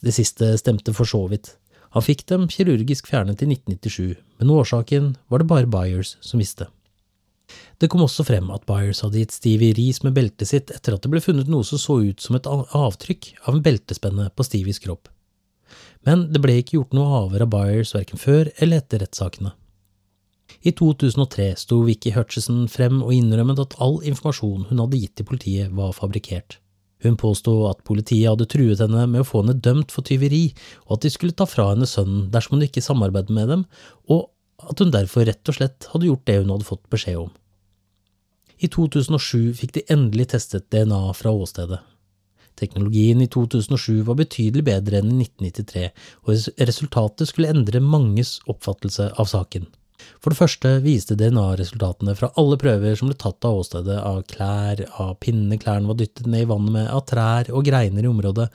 Det siste stemte for så vidt. Han fikk dem kirurgisk fjernet i 1997, men årsaken var det bare Byers som visste. Det kom også frem at Byers hadde gitt Stevie ris med beltet sitt etter at det ble funnet noe som så ut som et avtrykk av en beltespenne på Stevies kropp men det ble ikke gjort noe avhør av Byers verken før eller etter rettssakene. I 2003 sto Vicky Hutchison frem og innrømmet at all informasjon hun hadde gitt til politiet, var fabrikkert. Hun påsto at politiet hadde truet henne med å få henne dømt for tyveri, og at de skulle ta fra henne sønnen dersom hun ikke samarbeidet med dem, og at hun derfor rett og slett hadde gjort det hun hadde fått beskjed om. I 2007 fikk de endelig testet DNA fra åstedet. Teknologien i 2007 var betydelig bedre enn i 1993, og resultatet skulle endre manges oppfattelse av saken. For det første viste DNA-resultatene fra alle prøver som ble tatt av åstedet, av klær, av pinnene klærne var dyttet ned i vannet med, av trær og greiner i området,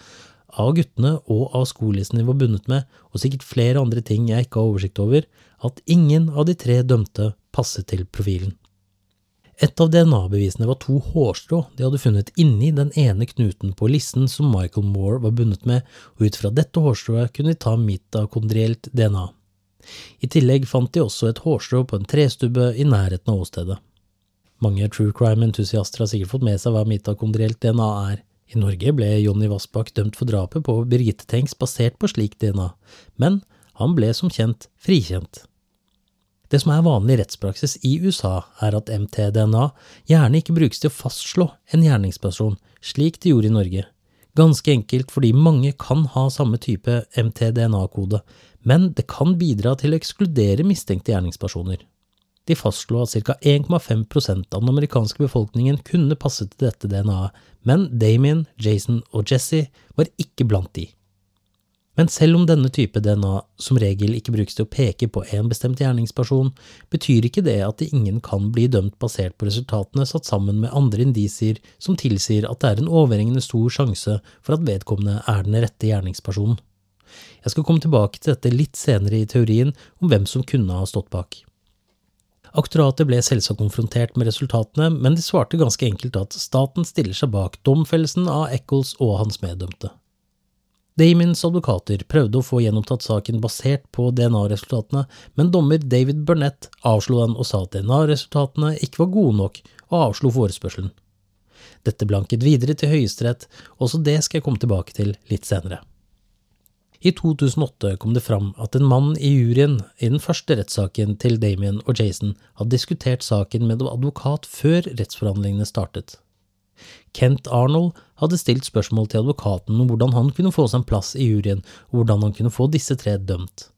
av guttene og av skolissene de var bundet med, og sikkert flere andre ting jeg ikke har oversikt over, at ingen av de tre dømte passet til profilen. Et av DNA-bevisene var to hårstrå de hadde funnet inni den ene knuten på lissen som Michael Moore var bundet med, og ut fra dette hårstrået kunne de ta mitokondrielt DNA. I tillegg fant de også et hårstrå på en trestubbe i nærheten av åstedet. Mange true crime-entusiaster har sikkert fått med seg hva mitokondrielt DNA er. I Norge ble Jonny Vassbakk dømt for drapet på Birgitte Tengs basert på slik DNA, men han ble som kjent frikjent. Det som er vanlig rettspraksis i USA, er at MTDNA gjerne ikke brukes til å fastslå en gjerningsperson, slik de gjorde i Norge. Ganske enkelt fordi mange kan ha samme type MTDNA-kode, men det kan bidra til å ekskludere mistenkte gjerningspersoner. De fastslo at ca. 1,5% av den amerikanske befolkningen kunne passe til dette DNA-et, men Damien, Jason og Jesse var ikke blant de. Men selv om denne type DNA som regel ikke brukes til å peke på en bestemt gjerningsperson, betyr ikke det at ingen kan bli dømt basert på resultatene satt sammen med andre indisier som tilsier at det er en overhengende stor sjanse for at vedkommende er den rette gjerningspersonen. Jeg skal komme tilbake til dette litt senere i teorien om hvem som kunne ha stått bak. Aktoratet ble selvsagt konfrontert med resultatene, men de svarte ganske enkelt at staten stiller seg bak domfellelsen av Eccles og hans meddømte. Damiens advokater prøvde å få gjenopptatt saken basert på DNA-resultatene, men dommer David Burnett avslo den og sa at DNA-resultatene ikke var gode nok, og avslo forespørselen. Dette blanket videre til Høyesterett, også det skal jeg komme tilbake til litt senere. I 2008 kom det fram at en mann i juryen i den første rettssaken til Damien og Jason hadde diskutert saken med en advokat før rettsforhandlingene startet. Kent Arnold hadde stilt spørsmål til advokaten om hvordan han kunne få seg en plass i juryen, og hvordan han kunne få disse tre dømt.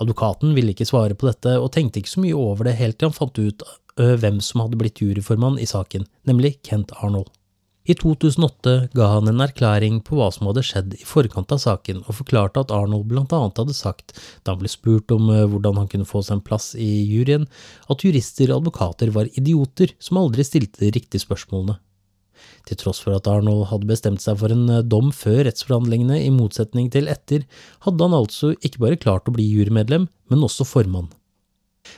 Advokaten ville ikke svare på dette, og tenkte ikke så mye over det helt til han fant ut hvem som hadde blitt juryformann i saken, nemlig Kent Arnold. I 2008 ga han en erklæring på hva som hadde skjedd i forkant av saken, og forklarte at Arnold blant annet hadde sagt, da han ble spurt om hvordan han kunne få seg en plass i juryen, at jurister og advokater var idioter som aldri stilte de riktige spørsmålene. Til tross for at Arnold hadde bestemt seg for en eh, dom før rettsforhandlingene, i motsetning til etter, hadde han altså ikke bare klart å bli jurymedlem, men også formann.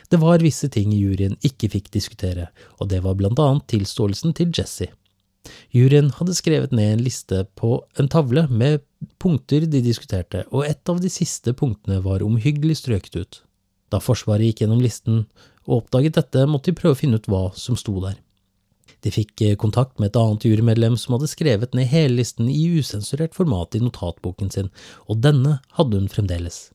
Det var visse ting juryen ikke fikk diskutere, og det var blant annet tilståelsen til Jesse. Juryen hadde skrevet ned en liste på en tavle med punkter de diskuterte, og et av de siste punktene var omhyggelig strøket ut. Da Forsvaret gikk gjennom listen og oppdaget dette, måtte de prøve å finne ut hva som sto der. De fikk eh, kontakt med et annet jurymedlem som hadde skrevet ned hele listen i usensurert format i notatboken sin, og denne hadde hun fremdeles.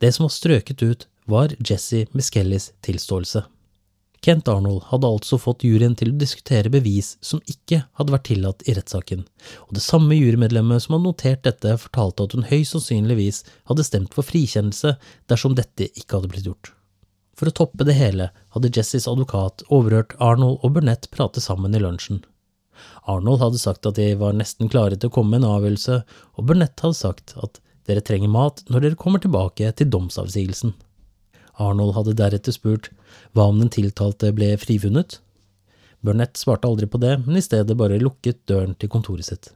Det som var strøket ut, var Jesse Miskellis tilståelse. Kent Arnold hadde altså fått juryen til å diskutere bevis som ikke hadde vært tillatt i rettssaken, og det samme jurymedlemmet som hadde notert dette, fortalte at hun høyst sannsynligvis hadde stemt for frikjennelse dersom dette ikke hadde blitt gjort. For å toppe det hele hadde Jessies advokat overhørt Arnold og Burnett prate sammen i lunsjen. Arnold hadde sagt at de var nesten klare til å komme med en avgjørelse, og Burnett hadde sagt at dere trenger mat når dere kommer tilbake til domsavsigelsen. Arnold hadde deretter spurt hva om den tiltalte ble frifunnet? Burnett svarte aldri på det, men i stedet bare lukket døren til kontoret sitt.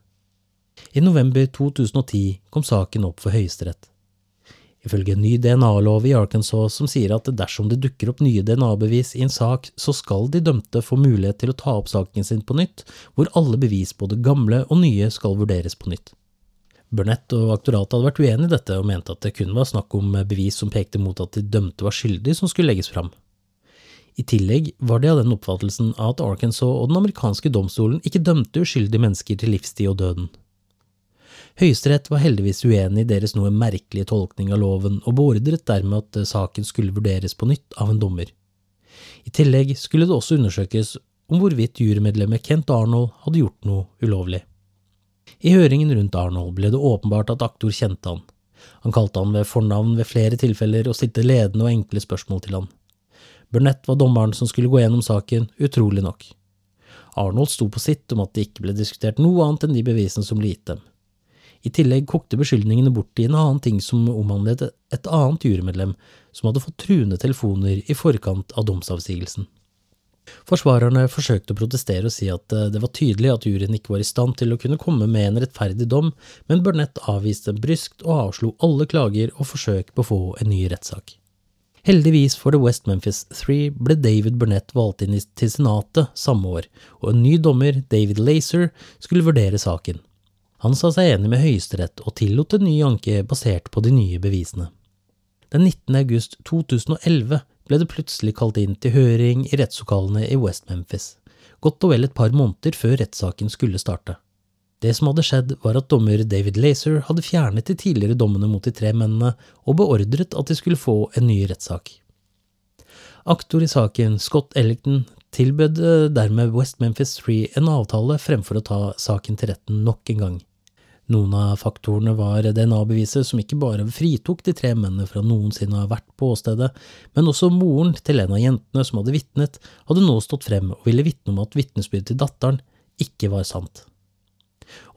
I november 2010 kom saken opp for Høyesterett. Ifølge en ny DNA-lov i Arkansas som sier at dersom det dukker opp nye DNA-bevis i en sak, så skal de dømte få mulighet til å ta opp saken sin på nytt, hvor alle bevis, både gamle og nye, skal vurderes på nytt. Burnett og aktoratet hadde vært uenig i dette og mente at det kun var snakk om bevis som pekte mot at de dømte var skyldige som skulle legges fram. I tillegg var de av den oppfattelsen at Arkansas og den amerikanske domstolen ikke dømte uskyldige mennesker til livstid og døden. Høyesterett var heldigvis uenig i deres noe merkelige tolkning av loven, og beordret dermed at saken skulle vurderes på nytt av en dommer. I tillegg skulle det også undersøkes om hvorvidt jurymedlemmet Kent Arnold hadde gjort noe ulovlig. I høringen rundt Arnold ble det åpenbart at aktor kjente han. Han kalte han ved fornavn ved flere tilfeller og stilte ledende og enkle spørsmål til han. Burnett var dommeren som skulle gå gjennom saken, utrolig nok. Arnold sto på sitt om at det ikke ble diskutert noe annet enn de bevisene som ble gitt dem. I tillegg kokte beskyldningene bort i en annen ting som omhandlet et annet jurymedlem som hadde fått truende telefoner i forkant av domsavsigelsen. Forsvarerne forsøkte å protestere og si at eh, det var tydelig at juryen ikke var i stand til å kunne komme med en rettferdig dom, men Burnett avviste bryskt og avslo alle klager og forsøk på å få en ny rettssak. Heldigvis for The West Memphis Three ble David Burnett valgt inn til senatet samme år, og en ny dommer, David Lazer, skulle vurdere saken. Han sa seg enig med Høyesterett og tillot en ny anke basert på de nye bevisene. Den 19. august 2011 ble det plutselig kalt inn til høring i rettslokalene i West Memphis, godt og vel et par måneder før rettssaken skulle starte. Det som hadde skjedd, var at dommer David Lazer hadde fjernet de tidligere dommene mot de tre mennene og beordret at de skulle få en ny rettssak. Aktor i saken, Scott Ellington, tilbød dermed West Memphis Free en avtale fremfor å ta saken til retten nok en gang. Noen av faktorene var DNA-beviset som ikke bare fritok de tre mennene fra noensinne å ha vært på åstedet, men også moren til en av jentene som hadde vitnet, hadde nå stått frem og ville vitne om at vitnesbyrdet til datteren ikke var sant.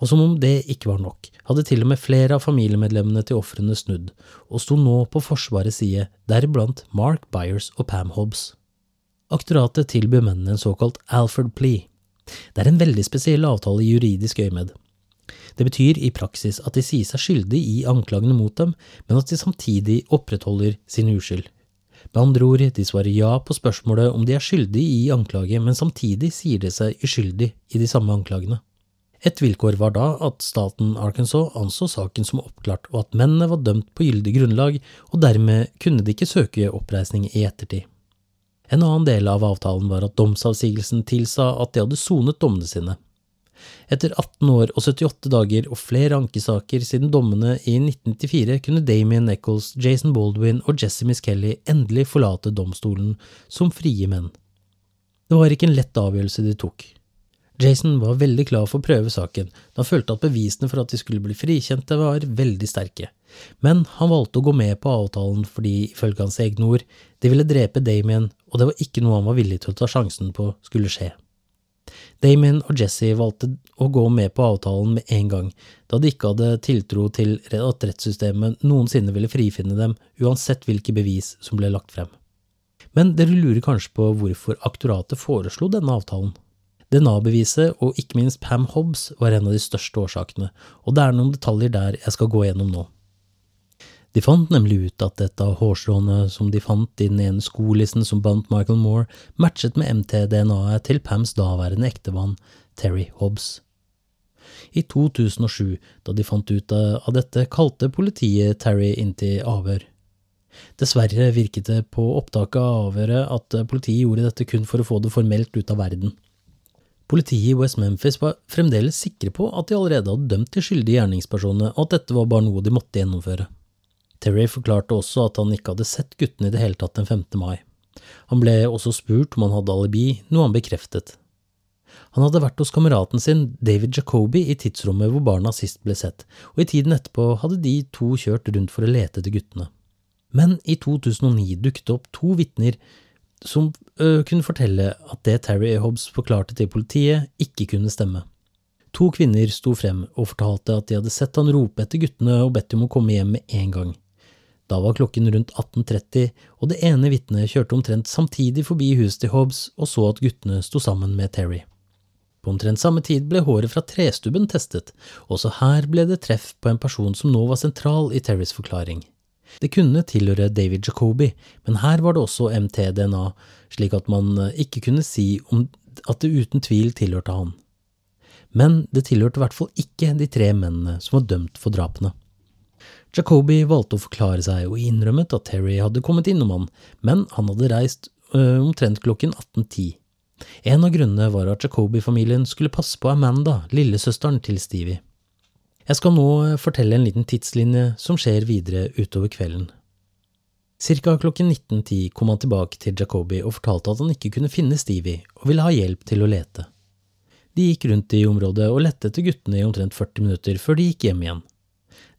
Og som om det ikke var nok, hadde til og med flere av familiemedlemmene til ofrene snudd, og sto nå på Forsvarets side, deriblant Mark Byers og Pam Hobbs. Aktoratet tilbød mennene en såkalt Alfred Plea. Det er en veldig spesiell avtale i juridisk øyemed. Det betyr i praksis at de sier seg skyldig i anklagene mot dem, men at de samtidig opprettholder sin uskyld. Med andre ord, de svarer ja på spørsmålet om de er skyldige i anklage, men samtidig sier de seg uskyldig i de samme anklagene. Et vilkår var da at staten Arkansas anså saken som oppklart, og at mennene var dømt på gyldig grunnlag, og dermed kunne de ikke søke oppreisning i ettertid. En annen del av avtalen var at domsavsigelsen tilsa at de hadde sonet dommene sine, etter 18 år og 78 dager og flere ankesaker siden dommene i 1994 kunne Damien Nichols, Jason Baldwin og Jesse Miss Kelly endelig forlate domstolen som frie menn. Det var ikke en lett avgjørelse de tok. Jason var veldig klar for å prøve saken, da han følte at bevisene for at de skulle bli frikjente var veldig sterke, men han valgte å gå med på avtalen fordi, ifølge hans egne ord, de ville drepe Damien, og det var ikke noe han var villig til å ta sjansen på skulle skje. Damien og Jesse valgte å gå med på avtalen med en gang, da de ikke hadde tiltro til at rettssystemet noensinne ville frifinne dem, uansett hvilke bevis som ble lagt frem. Men dere lurer kanskje på hvorfor aktoratet foreslo denne avtalen? DNA-beviset og ikke minst Pam Hobbs var en av de største årsakene, og det er noen detaljer der jeg skal gå gjennom nå. De fant nemlig ut at et av hårstråene som de fant i den ene skolissen som bandt Michael Moore, matchet med MT-DNA-et til Pams daværende ektemann, Terry Hobbs. I 2007, da de fant ut av dette, kalte politiet Terry inn til avhør. Dessverre virket det på opptaket av avhøret at politiet gjorde dette kun for å få det formelt ut av verden. Politiet i West Memphis var fremdeles sikre på at de allerede hadde dømt de skyldige gjerningspersonene, og at dette var bare noe de måtte gjennomføre. Terry forklarte også at han ikke hadde sett guttene i det hele tatt den 5. mai. Han ble også spurt om han hadde alibi, noe han bekreftet. Han hadde vært hos kameraten sin, David Jacobi, i tidsrommet hvor barna sist ble sett, og i tiden etterpå hadde de to kjørt rundt for å lete etter guttene. Men i 2009 dukket det opp to vitner som ø, kunne fortelle at det Terry Hobbs forklarte til politiet, ikke kunne stemme. To kvinner sto frem og fortalte at de hadde sett han rope etter guttene og bedt dem om å komme hjem med en gang. Da var klokken rundt 18.30, og det ene vitnet kjørte omtrent samtidig forbi huset til Hobbs og så at guttene sto sammen med Terry. På omtrent samme tid ble håret fra trestubben testet, også her ble det treff på en person som nå var sentral i Terrys forklaring. Det kunne tilhøre David Jacobi, men her var det også MT-DNA, slik at man eh, ikke kunne si at det uten tvil tilhørte han. Men det tilhørte i hvert fall ikke de tre mennene som var dømt for drapene. Jacobi valgte å forklare seg og innrømmet at Terry hadde kommet innom han, men han hadde reist øh, omtrent klokken 18.10. En av grunnene var at Jacobi-familien skulle passe på Amanda, lillesøsteren til Stevie. Jeg skal nå fortelle en liten tidslinje som skjer videre utover kvelden. Cirka klokken 19.10 kom han tilbake til Jacobi og fortalte at han ikke kunne finne Stevie og ville ha hjelp til å lete. De gikk rundt i området og lette etter guttene i omtrent 40 minutter før de gikk hjem igjen.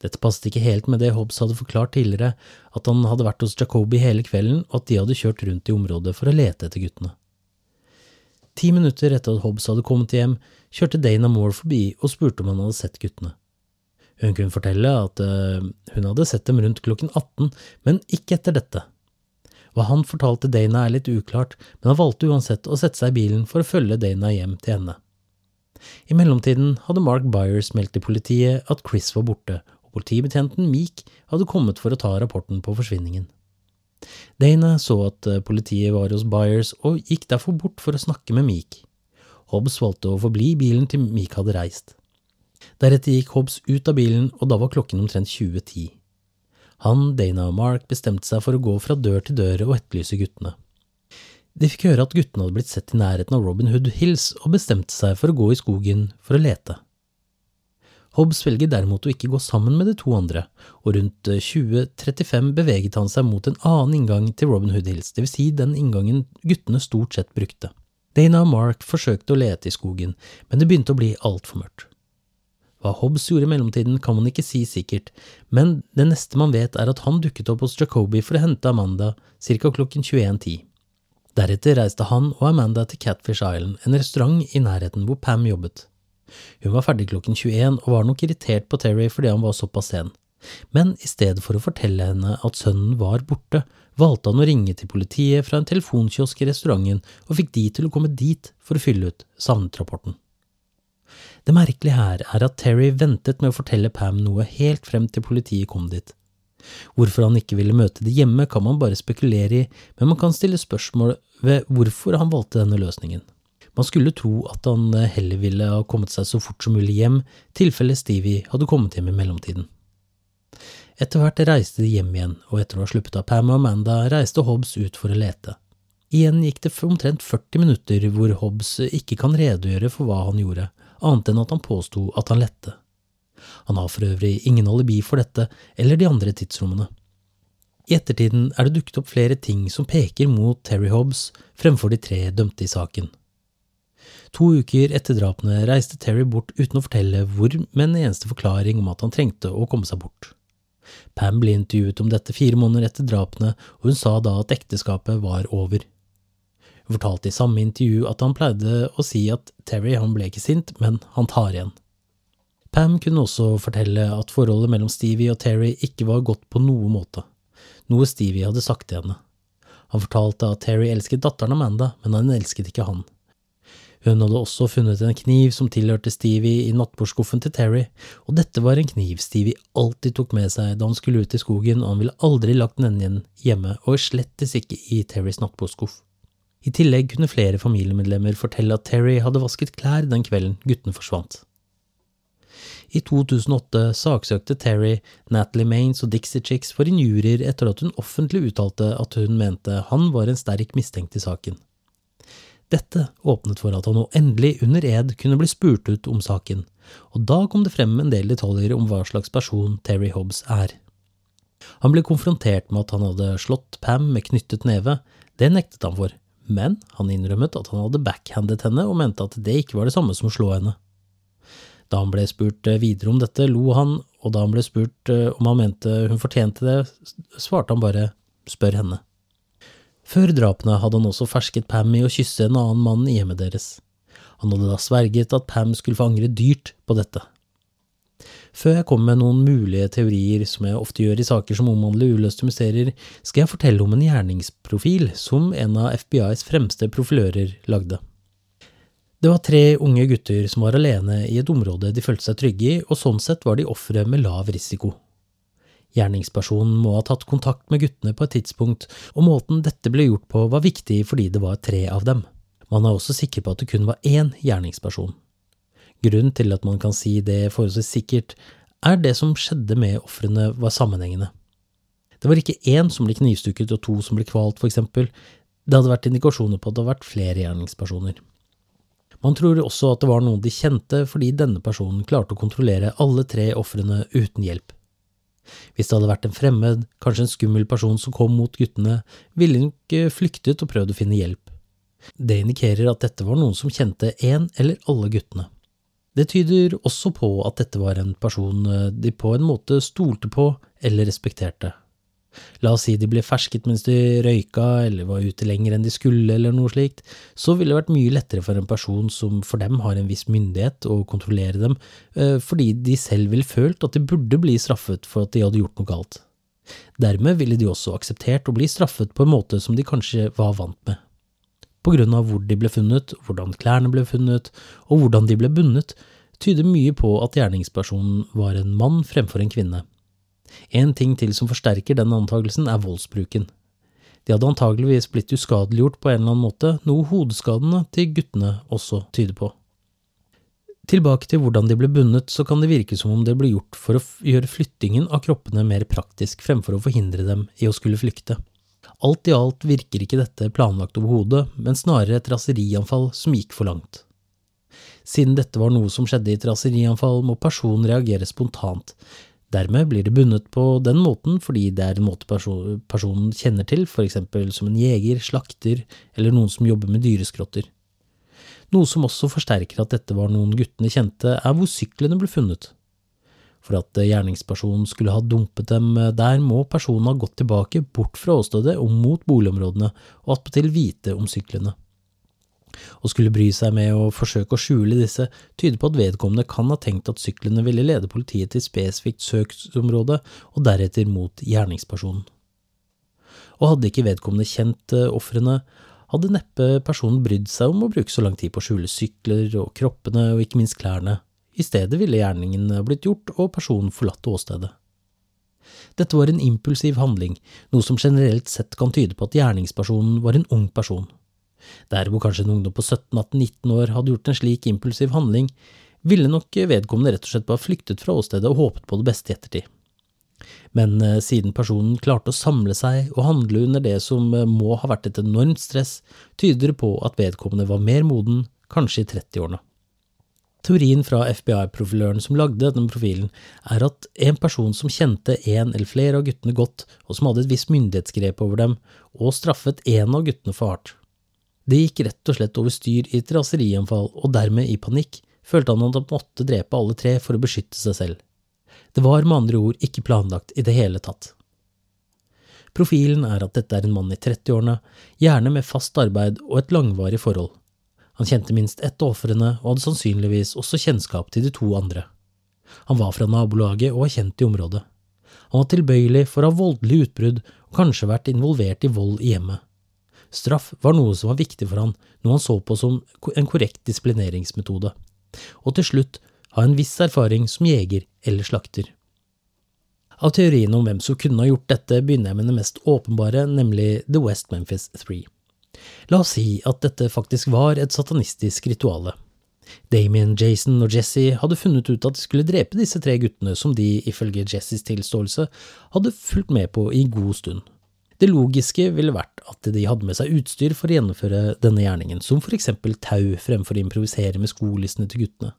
Dette passet ikke helt med det Hobbs hadde forklart tidligere, at han hadde vært hos Jacobi hele kvelden og at de hadde kjørt rundt i området for å lete etter guttene. Ti minutter etter at Hobbs hadde kommet hjem, kjørte Dana Moore forbi og spurte om han hadde sett guttene. Hun kunne fortelle at uh, hun hadde sett dem rundt klokken 18, men ikke etter dette. Hva han fortalte Dana er litt uklart, men han valgte uansett å sette seg i bilen for å følge Dana hjem til henne. I mellomtiden hadde Mark Byers meldt til politiet at Chris var borte, Politibetjenten Meek hadde kommet for å ta rapporten på forsvinningen. Dana så at eh, politiet var hos Byers og gikk derfor bort for å snakke med Meek. Hobbs valgte å forbli i bilen til Meek hadde reist. Deretter gikk Hobbs ut av bilen, og da var klokken omtrent 20.10. Han, Dana og Mark bestemte seg for å gå fra dør til dør og etterlyse guttene. De fikk høre at guttene hadde blitt sett i nærheten av Robin Hood Hills og bestemte seg for å gå i skogen for å lete. Hobbes velger derimot å ikke gå sammen med de to andre, og rundt 2035 eh, beveget han seg mot en annen inngang til Robin Hood Hills, dvs. Si den inngangen guttene stort sett brukte. Dana og Mark forsøkte å lete i skogen, men det begynte å bli altfor mørkt. Hva Hobbes gjorde i mellomtiden, kan man ikke si sikkert, men det neste man vet, er at han dukket opp hos Jacobi for å hente Amanda ca. klokken 21.10. Deretter reiste han og Amanda til Catfish Island, en restaurant i nærheten hvor Pam jobbet. Hun var ferdig klokken 21 og var nok irritert på Terry fordi han var såpass sen. Men i stedet for å fortelle henne at sønnen var borte, valgte han å ringe til politiet fra en telefonkiosk i restauranten og fikk de til å komme dit for å fylle ut savnetrapporten. Det merkelige her er at Terry ventet med å fortelle Pam noe helt frem til politiet kom dit. Hvorfor han ikke ville møte det hjemme, kan man bare spekulere i, men man kan stille spørsmål ved hvorfor han valgte denne løsningen. Man skulle tro at han eh, heller ville ha kommet seg så fort som mulig hjem, tilfelle Stevie hadde kommet hjem i mellomtiden. Etter hvert reiste de hjem igjen, og etter å ha sluppet av Pam og Amanda, reiste Hobbs ut for å lete. Igjen gikk det omtrent 40 minutter hvor Hobbs ikke kan redegjøre for hva han gjorde, annet enn at han påsto at han lette. Han har for øvrig ingen alibi for dette eller de andre tidsrommene. I ettertiden er det dukket opp flere ting som peker mot Terry Hobbs fremfor de tre dømte i saken. To uker etter drapene reiste Terry bort uten å fortelle hvor, med en eneste forklaring om at han trengte å komme seg bort. Pam ble intervjuet om dette fire måneder etter drapene, og hun sa da at ekteskapet var over. Hun fortalte i samme intervju at han pleide å si at Terry han ble ikke sint, men han tar igjen. Pam kunne også fortelle at forholdet mellom Stevie og Terry ikke var godt på noen måte, noe Stevie hadde sagt til henne. Han fortalte at Terry elsket datteren Amanda, men han elsket ikke han. Hun hadde også funnet en kniv som tilhørte Stevie i nattbordskuffen til Terry, og dette var en kniv Stevie alltid tok med seg da han skulle ut i skogen, og han ville aldri lagt den igjen hjemme, og slettes ikke i Terrys nattbordskuff. I tillegg kunne flere familiemedlemmer fortelle at Terry hadde vasket klær den kvelden guttene forsvant. I 2008 saksøkte Terry Natalie Maines og Dixie Chicks for injurier etter at hun offentlig uttalte at hun mente han var en sterk mistenkt i saken. Dette åpnet for at han nå endelig under ed kunne bli spurt ut om saken, og da kom det frem en del detaljer om hva slags person Terry Hobbs er. Han ble konfrontert med at han hadde slått Pam med knyttet neve, det nektet han for, men han innrømmet at han hadde backhandet henne og mente at det ikke var det samme som å slå henne. Da han ble spurt eh, videre om dette, lo han, og da han ble spurt eh, om han mente hun fortjente det, svarte han bare spør henne. Før drapene hadde han også fersket Pam i å kysse en annen mann i hjemmet deres. Han hadde da sverget at Pam skulle få angre dyrt på dette. Før jeg kommer med noen mulige teorier, som jeg ofte gjør i saker som omhandler uløste mysterier, skal jeg fortelle om en gjerningsprofil som en av FBIs fremste profilører lagde. Det var tre unge gutter som var alene i et område de følte seg trygge i, og sånn sett var de ofre med lav risiko. Gjerningspersonen må ha tatt kontakt med guttene på et tidspunkt, og måten dette ble gjort på var viktig fordi det var tre av dem. Man er også sikker på at det kun var én gjerningsperson. Grunnen til at man kan si det forholdsvis sikkert, er det som skjedde med ofrene var sammenhengende. Det var ikke én som ble knivstukket og to som ble kvalt, for eksempel. Det hadde vært indikasjoner på at det hadde vært flere gjerningspersoner. Man tror også at det var noen de kjente fordi denne personen klarte å kontrollere alle tre ofrene uten hjelp. Hvis det hadde vært en fremmed, kanskje en skummel person som kom mot guttene, ville hun ikke flyktet og prøvd å finne hjelp. Det indikerer at dette var noen som kjente én eller alle guttene. Det tyder også på at dette var en person eh, de på en måte stolte på eller respekterte. La oss si de ble fersket mens de røyka eller var ute lenger enn de skulle eller noe slikt, så ville det vært mye lettere for en person som for dem har en viss myndighet å kontrollere dem, eh, fordi de selv ville følt at de burde bli straffet for at de hadde gjort noe galt. Dermed ville de også akseptert å bli straffet på en måte som de kanskje var vant med på grunn av hvor de ble funnet, hvordan klærne ble funnet, og hvordan de ble bundet, tyder mye på at gjerningspersonen var en mann fremfor en kvinne. En ting til som forsterker denne antagelsen, er voldsbruken. De hadde antageligvis blitt uskadeliggjort på en eller annen måte, noe hodeskadene til guttene også tyder på. Tilbake til hvordan de ble bundet, så kan det virke som om det ble gjort for å gjøre flyttingen av kroppene mer praktisk fremfor å forhindre dem i å skulle flykte. Alt i alt virker ikke dette planlagt overhodet, men snarere et raserianfall som gikk for langt. Siden dette var noe som skjedde i et raserianfall, må personen reagere spontant. Dermed blir det bundet på den måten fordi det er en måte personen kjenner til, eksempel som en jeger, slakter eller noen som jobber med dyreskrotter. Noe som også forsterker at dette var noen guttene kjente, er hvor syklene ble funnet. For at gjerningspersonen skulle ha dumpet dem eh, der, må personen ha gått tilbake bort fra åstedet og mot boligområdene, og attpåtil vite om syklene. Å skulle bry seg med å forsøke å skjule disse tyder på at vedkommende kan ha tenkt at syklene ville lede politiet til spesifikt søksområde, og deretter mot gjerningspersonen. Og hadde ikke vedkommende kjent eh, ofrene, hadde neppe personen brydd seg om å bruke så lang tid på å skjule sykler og kroppene og ikke minst klærne. I stedet ville gjerningen blitt gjort og personen forlatt åstedet. Dette var en impulsiv handling, noe som generelt sett kan tyde på at gjerningspersonen var en ung person. Der hvor kanskje en ungdom på 17–18–19 år hadde gjort en slik impulsiv handling, ville nok vedkommende rett og slett bare flyktet fra åstedet og håpet på det beste i ettertid. Men eh, siden personen klarte å samle seg og handle under det som eh, må ha vært et enormt stress, tyder det på at vedkommende var mer moden, kanskje i 30-årene. Teorien fra FBI-profiløren som lagde denne profilen, er at en person som kjente en eller flere av guttene godt, og som hadde et visst myndighetsgrep over dem, og straffet en av guttene for hardt. Det gikk rett og slett over styr i et raserianfall, og dermed i panikk følte han at han måtte drepe alle tre for å beskytte seg selv. Det var med andre ord ikke planlagt i det hele tatt. Profilen er at dette er en mann i 30-årene, gjerne med fast arbeid og et langvarig forhold. Han kjente minst ett av ofrene og hadde sannsynligvis også kjennskap til de to andre. Han var fra nabolaget og var kjent i området. Han var tilbøyelig for å ha voldelige utbrudd og kanskje vært involvert i vold i hjemmet. Straff var noe som var viktig for han, noe han så på som en korrekt disiplineringsmetode. Og til slutt ha en viss erfaring som jeger eller slakter. Av teoriene om hvem som kunne ha gjort dette, begynner jeg med det mest åpenbare, nemlig The West Memphis Three. La oss si at dette faktisk var et satanistisk rituale. Damien, Jason og Jesse hadde funnet ut at de skulle drepe disse tre guttene som de, ifølge Jessys tilståelse, hadde fulgt med på i god stund. Det logiske ville vært at de hadde med seg utstyr for å gjennomføre denne gjerningen, som for eksempel tau fremfor å improvisere med skolissene til guttene.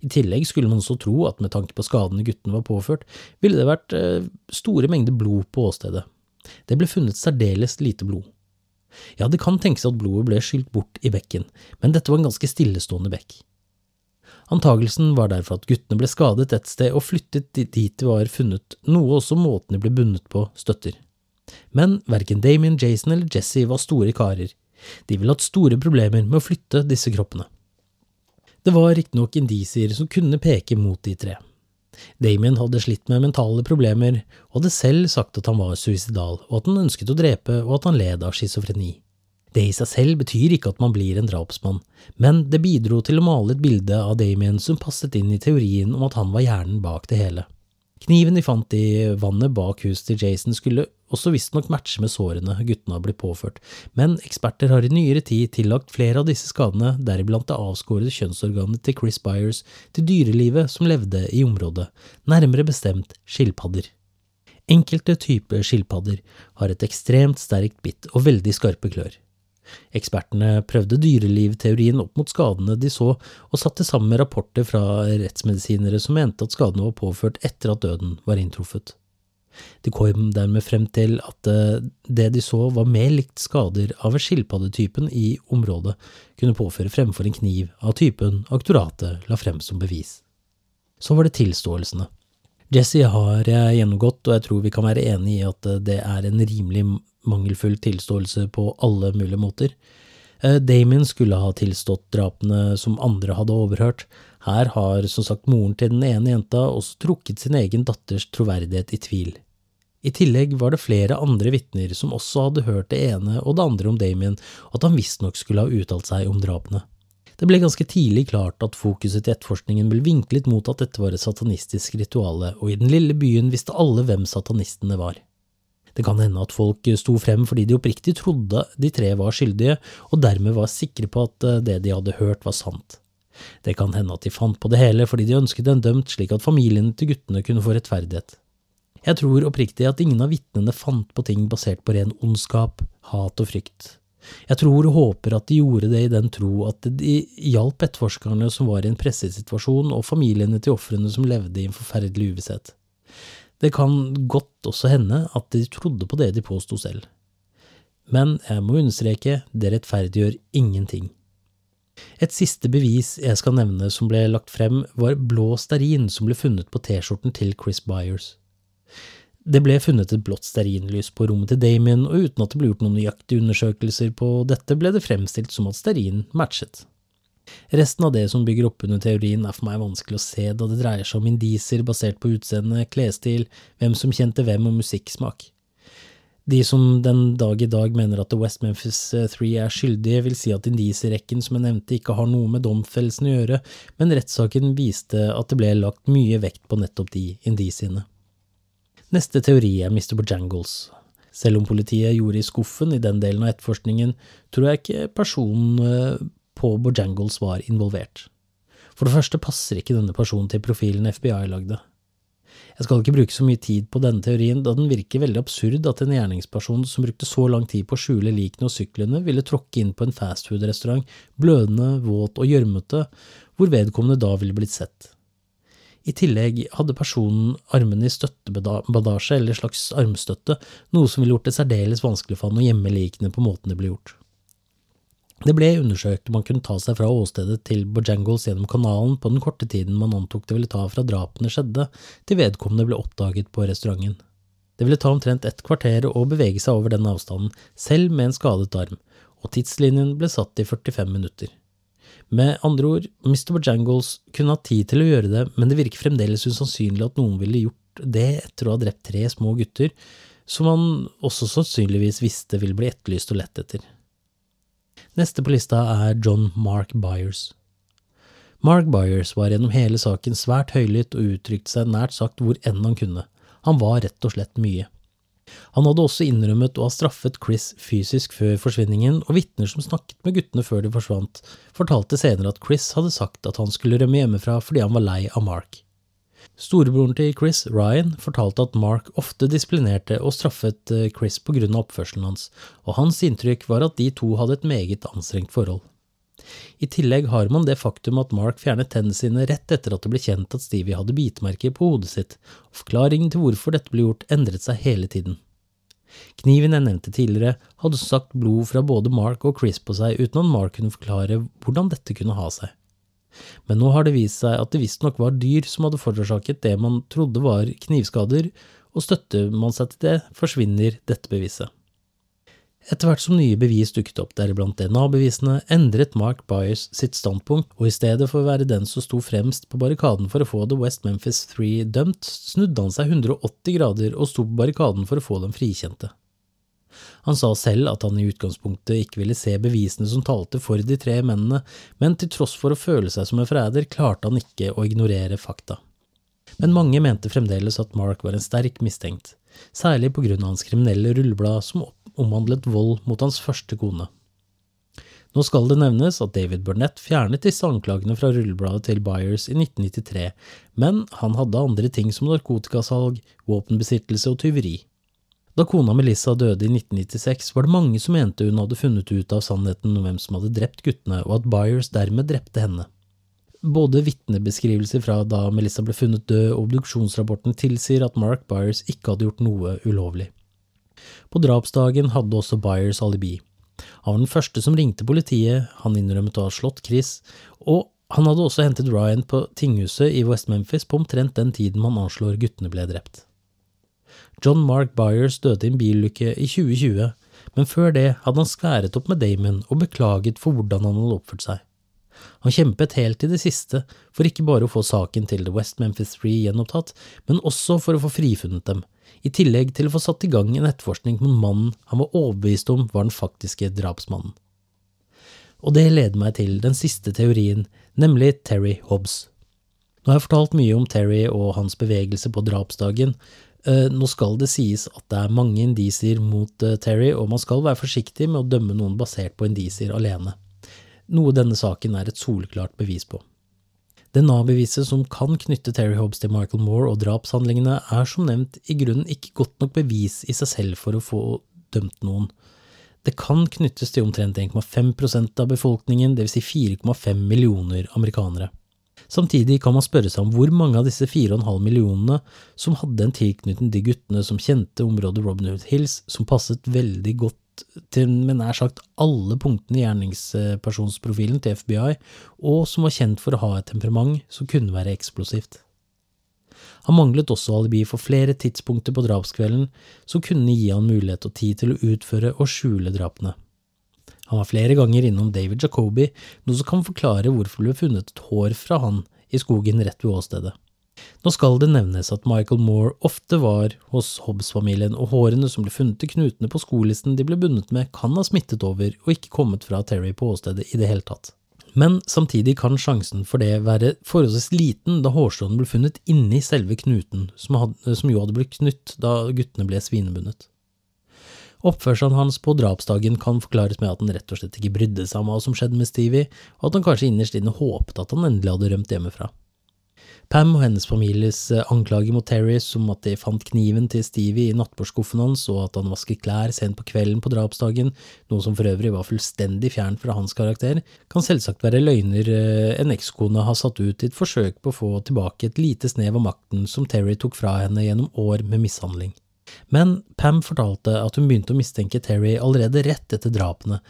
I tillegg skulle man også tro at med tanke på skadene guttene var påført, ville det vært eh, store mengder blod på åstedet. Det ble funnet særdeles lite blod. Ja, det kan tenkes at blodet ble skylt bort i bekken, men dette var en ganske stillestående bekk. Antagelsen var derfor at guttene ble skadet et sted og flyttet dit de var funnet, noe også måten de ble bundet på støtter. Men verken Damien, Jason eller Jesse var store karer. De ville hatt store problemer med å flytte disse kroppene. Det var riktignok indisier som kunne peke mot de tre. Damien hadde slitt med mentale problemer og hadde selv sagt at han var suicidal, og at han ønsket å drepe og at han led av schizofreni. Det i seg selv betyr ikke at man blir en drapsmann, men det bidro til å male et bilde av Damien som passet inn i teorien om at han var hjernen bak det hele. Kniven de fant i vannet bak huset til Jason skulle også visstnok matche med sårene guttene har blitt påført, men eksperter har i nyere tid tillagt flere av disse skadene, deriblant det avskårede kjønnsorganet til Chris Byers, til dyrelivet som levde i området, nærmere bestemt skilpadder. Enkelte typer skilpadder har et ekstremt sterkt bitt og veldig skarpe klør. Ekspertene prøvde dyrelivteorien opp mot skadene de så, og satte sammen med rapporter fra rettsmedisinere som mente at skadene var påført etter at døden var inntruffet. De kom dermed frem til at eh, det de så var mer likt skader av skilpaddetypen i området kunne påføre fremfor en kniv av typen aktoratet la frem som bevis. Så var det tilståelsene. Jesse har jeg gjennomgått, og jeg tror vi kan være enig i at eh, det er en rimelig mangelfull tilståelse på alle mulige måter. Eh, Damien skulle ha tilstått drapene som andre hadde overhørt. Her har som sagt moren til den ene jenta også trukket sin egen datters troverdighet i tvil. I tillegg var det flere andre vitner som også hadde hørt det ene og det andre om Damien, og at han visstnok skulle ha uttalt seg om drapene. Det ble ganske tidlig klart at fokuset til etterforskningen ble vinklet mot at dette var et satanistisk rituale, og i den lille byen visste alle hvem satanistene var. Det kan hende at folk sto frem fordi de oppriktig trodde de tre var skyldige, og dermed var sikre på at eh, det de hadde hørt var sant. Det kan hende at de fant på det hele fordi de ønsket en dømt slik at familiene til guttene kunne få rettferdighet. Jeg tror oppriktig at ingen av vitnene fant på ting basert på ren ondskap, hat og frykt. Jeg tror og håper at de gjorde det i den tro at de hjalp etterforskerne som var i en pressesituasjon, og familiene til ofrene som levde i en forferdelig uvisshet. Det kan godt også hende at de trodde på det de påsto selv. Men jeg må understreke, det rettferdiggjør ingenting. Et siste bevis jeg skal nevne som ble lagt frem, var blå stearin som ble funnet på T-skjorten til Chris Byers. Det ble funnet et blått stearinlys på rommet til Damien, og uten at det ble gjort noen nøyaktige undersøkelser på dette, ble det fremstilt som at stearin matchet. Resten av det som bygger opp under teorien er for meg vanskelig å se, da det dreier seg om indiser basert på utseende, klesstil, hvem som kjente hvem og musikksmak. De som den dag i dag mener at The West Memphis Three er skyldige, vil si at indisierekken som jeg nevnte ikke har noe med domfellelsen å gjøre, men rettssaken viste at det ble lagt mye vekt på nettopp de indisiene. Neste teori er Mr. Bojangles. Selv om politiet gjorde i skuffen i den delen av etterforskningen, tror jeg ikke personen eh, på Bojangles var involvert. For det første passer ikke denne personen til profilen FBI lagde. Jeg skal ikke bruke så mye tid på denne teorien, da den virker veldig absurd at en gjerningsperson som brukte så lang tid på å skjule likene og syklene, ville tråkke inn på en fastfood-restaurant, blødende, våt og gjørmete, hvor vedkommende da ville blitt sett. I tillegg hadde personen armene i støttebadasje eller slags armstøtte, noe som ville gjort det særdeles vanskelig for han å gjemme likene på måten det ble gjort. Det ble undersøkt om man kunne ta seg fra åstedet til Bojangles gjennom kanalen på den korte tiden man antok det ville ta fra drapene skjedde, til vedkommende ble oppdaget på restauranten. Det ville ta omtrent et kvarter å bevege seg over den avstanden, selv med en skadet arm, og tidslinjen ble satt i 45 minutter. Med andre ord, Mr. Bojangles kunne hatt tid til å gjøre det, men det virker fremdeles usannsynlig at noen ville gjort det etter å ha drept tre små gutter, som han også sannsynligvis visste ville bli etterlyst og lett etter. Neste på lista er John Mark Byers. Mark Byers var gjennom hele saken svært høylytt og uttrykte seg nært sagt hvor enn han kunne. Han var rett og slett mye. Han hadde også innrømmet å ha straffet Chris fysisk før forsvinningen, og vitner som snakket med guttene før de forsvant, fortalte senere at Chris hadde sagt at han skulle rømme hjemmefra fordi han var lei av Mark. Storebroren til Chris, Ryan, fortalte at Mark ofte disiplinerte og straffet eh, Chris av oppførselen hans, og hans inntrykk var at de to hadde et meget anstrengt forhold. I tillegg har man det faktum at Mark fjernet tennene sine rett etter at det ble kjent at Stevie hadde bitemerker på hodet sitt, og forklaringen til hvorfor dette ble gjort endret seg hele tiden. Kniven jeg nevnte tidligere, hadde sagt blod fra både Mark og Chris på seg uten at Mark kunne forklare hvordan dette kunne ha seg. Men nå har det vist seg at det visstnok var dyr som hadde forårsaket det man trodde var knivskader, og støtter man seg til det, forsvinner dette beviset. Etter hvert som nye bevis dukket opp, deriblant DNA-bevisene, endret Mark Byers sitt standpunkt, og i stedet for å være den som sto fremst på barrikaden for å få The West Memphis Three dømt, snudde han seg 180 grader og sto på barrikaden for å få dem frikjente. Han sa selv at han i utgangspunktet ikke ville se bevisene som talte for de tre mennene, men til tross for å føle seg som en forræder, klarte han ikke å ignorere fakta. Men mange mente fremdeles at Mark var en sterk mistenkt, særlig på grunn av hans kriminelle rulleblad som omhandlet vold mot hans første kone. Nå skal det nevnes at David Burnett fjernet disse anklagene fra rullebladet til Byers i 1993, men han hadde andre ting som narkotikasalg, våpenbesittelse og tyveri. Da kona Melissa døde i 1996, var det mange som mente hun hadde funnet ut av sannheten om hvem som hadde drept guttene, og at Byers dermed drepte henne. Både vitnebeskrivelser fra da Melissa ble funnet død, og obduksjonsrapporten tilsier at Mark Byers ikke hadde gjort noe ulovlig. På drapsdagen hadde også Byers alibi. Han var den første som ringte politiet, han innrømmet å ha slått Chris, og han hadde også hentet Ryan på tinghuset i West Memphis på omtrent den tiden man anslår guttene ble drept. John Mark Byers døde i en bilulykke i 2020, men før det hadde han skværet opp med Damon og beklaget for hvordan han hadde oppført seg. Han kjempet helt til det siste for ikke bare å få saken til The West Memphis Free gjenopptatt, men også for å få frifunnet dem, i tillegg til å få satt i gang en etterforskning mot mannen han var overbevist om var den faktiske drapsmannen. Og det leder meg til den siste teorien, nemlig Terry Hobbs. Nå har jeg fortalt mye om Terry og hans bevegelse på drapsdagen, nå skal det sies at det er mange indisier mot eh, Terry, og man skal være forsiktig med å dømme noen basert på indisier alene, noe denne saken er et soleklart bevis på. DNA-beviset som kan knytte Terry Hobbs til Michael Moore og drapshandlingene, er som nevnt i grunnen ikke godt nok bevis i seg selv for å få dømt noen. Det kan knyttes til omtrent 1,5% av befolkningen, dvs. Si 4,5 millioner amerikanere. Samtidig kan man spørre seg om hvor mange av disse 4,5 millionene som hadde en tilknytning til guttene som kjente området Robin Hood Hills, som passet veldig godt til med nær sagt alle punktene i gjerningspersonsprofilen til FBI, og som var kjent for å ha et temperament som kunne være eksplosivt. Han manglet også alibi for flere tidspunkter på drapskvelden som kunne gi han mulighet og tid til å utføre og skjule drapene. Han var flere ganger innom David Jacobi, noe som kan forklare hvorfor det ble funnet et hår fra han i skogen rett ved åstedet. Nå skal det nevnes at Michael Moore ofte var hos Hobbs-familien, og hårene som ble funnet i knutene på skolisten de ble bundet med, kan ha smittet over og ikke kommet fra Terry på åstedet i det hele tatt. Men samtidig kan sjansen for det være forholdsvis liten da hårstråene ble funnet inni selve knuten, som, hadde, som jo hadde blitt knytt da guttene ble svinebundet. Oppførselen hans på drapsdagen kan forklares med at han rett og slett ikke brydde seg om hva som skjedde med Stevie, og at han kanskje innerst inne håpet at han endelig hadde rømt hjemmefra. Pam og hennes families eh, anklager mot Terry som at de fant kniven til Stevie i nattbordskuffen hans, og at han vasket klær sent på kvelden på drapsdagen, noe som for øvrig var fullstendig fjernt fra hans karakter, kan selvsagt være løgner eh, en ekskone har satt ut i et forsøk på å få tilbake et lite snev av makten som Terry tok fra henne gjennom år med mishandling. Men Pam fortalte at hun begynte å mistenke Terry allerede rett etter drapene,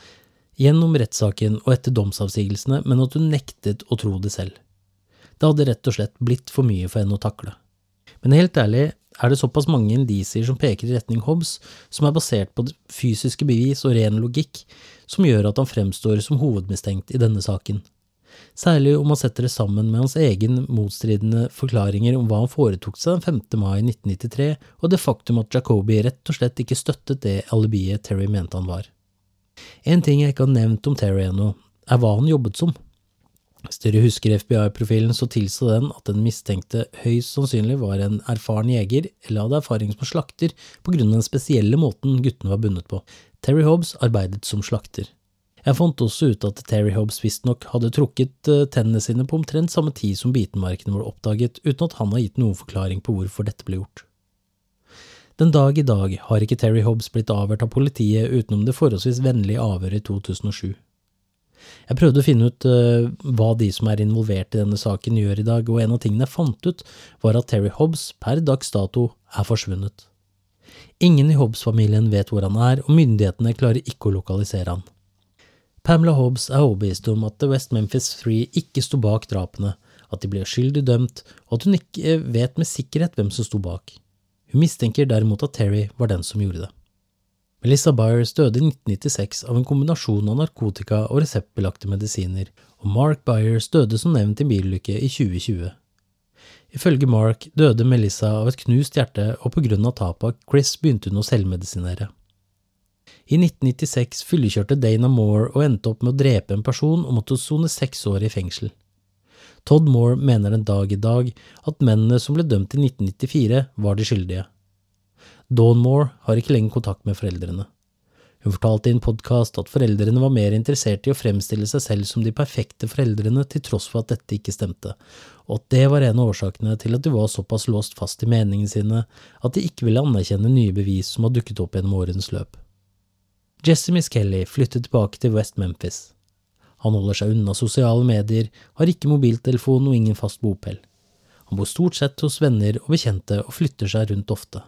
gjennom rettssaken og etter domsavsigelsene, men at hun nektet å tro det selv. Det hadde rett og slett blitt for mye for henne å takle. Men helt ærlig er det såpass mange indisier som peker i retning Hobbes, som er basert på fysiske bevis og ren logikk, som gjør at han fremstår som hovedmistenkt i denne saken særlig om man setter det sammen med hans egen motstridende forklaringer om hva han foretok seg den 5. mai 1993, og det faktum at Jacobi rett og slett ikke støttet det alibiet Terry mente han var. En ting jeg ikke har nevnt om Terry ennå, er hva han jobbet som. Hvis dere husker FBI-profilen, så tilsa den at den mistenkte høyst sannsynlig var en erfaren jeger eller hadde erfaring som slakter på grunn av den spesielle måten guttene var bundet på. Terry Hobbs arbeidet som slakter. Jeg fant også ut at Terry Hobbs visstnok hadde trukket eh, tennene sine på omtrent samme tid som bitenmarkene ble oppdaget, uten at han har gitt noen forklaring på hvorfor dette ble gjort. Den dag i dag har ikke Terry Hobbs blitt avhørt av politiet utenom det forholdsvis vennlige avhøret i 2007. Jeg prøvde å finne ut uh, hva de som er involvert i denne saken gjør i dag, og en av tingene jeg fant ut, var at Terry Hobbs per dags dato er forsvunnet. Ingen i Hobbs-familien vet hvor han er, og myndighetene klarer ikke å lokalisere han. Pamela Hobbes er overbevist om at The West Memphis Three ikke sto bak drapene, at de ble uskyldig dømt, og at hun ikke vet med sikkerhet hvem som sto bak. Hun mistenker derimot at Terry var den som gjorde det. Melissa Byers døde i 1996 av en kombinasjon av narkotika og reseptbelagte medisiner, og Mark Byers døde som nevnt i en bilulykke i 2020. Ifølge Mark døde Melissa av et knust hjerte, og på grunn av tapet av Chris begynte hun å selvmedisinere. I 1996 fyllekjørte Dana Moore og endte opp med å drepe en person og måtte sone seks år i fengsel. Todd Moore mener den dag i dag at mennene som ble dømt i 1994, var de skyldige. Dawn Moore har ikke lenger kontakt med foreldrene. Hun fortalte i en podkast at foreldrene var mer interessert i å fremstille seg selv som de perfekte foreldrene til tross for at dette ikke stemte, og at det var en av årsakene til at de var såpass låst fast i meningene sine at de ikke ville anerkjenne nye bevis som har dukket opp gjennom årens løp. Jesse Miss Kelly flyttet tilbake til West Memphis. Han holder seg unna sosiale medier, har ikke mobiltelefon og ingen fast bopel. Han bor stort sett hos venner og bekjente og flytter seg rundt ofte.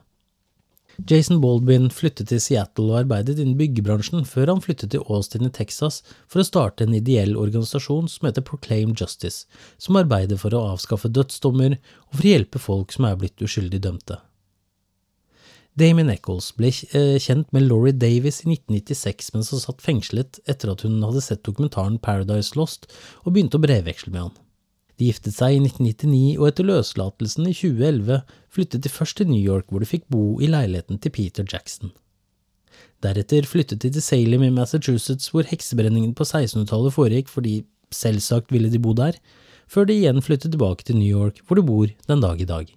Jason Baldwin flyttet til Seattle og arbeidet innen byggebransjen før han flyttet til Austin i Texas for å starte en ideell organisasjon som heter Proclaim Justice, som arbeider for å avskaffe dødsdommer og for å hjelpe folk som er blitt uskyldig dømte. Damien Eccles ble eh, kjent med Laurie Davis i 1996 mens hun satt fengslet etter at hun hadde sett dokumentaren Paradise Lost og begynte å brevveksle med han. De giftet seg i 1999, og etter løslatelsen i 2011 flyttet de først til New York, hvor de fikk bo i leiligheten til Peter Jackson. Deretter flyttet de til Salem i Massachusetts, hvor heksebrenningen på 1600-tallet foregikk fordi selvsagt ville de bo der, før de igjen flyttet tilbake til New York, hvor de bor den dag i dag.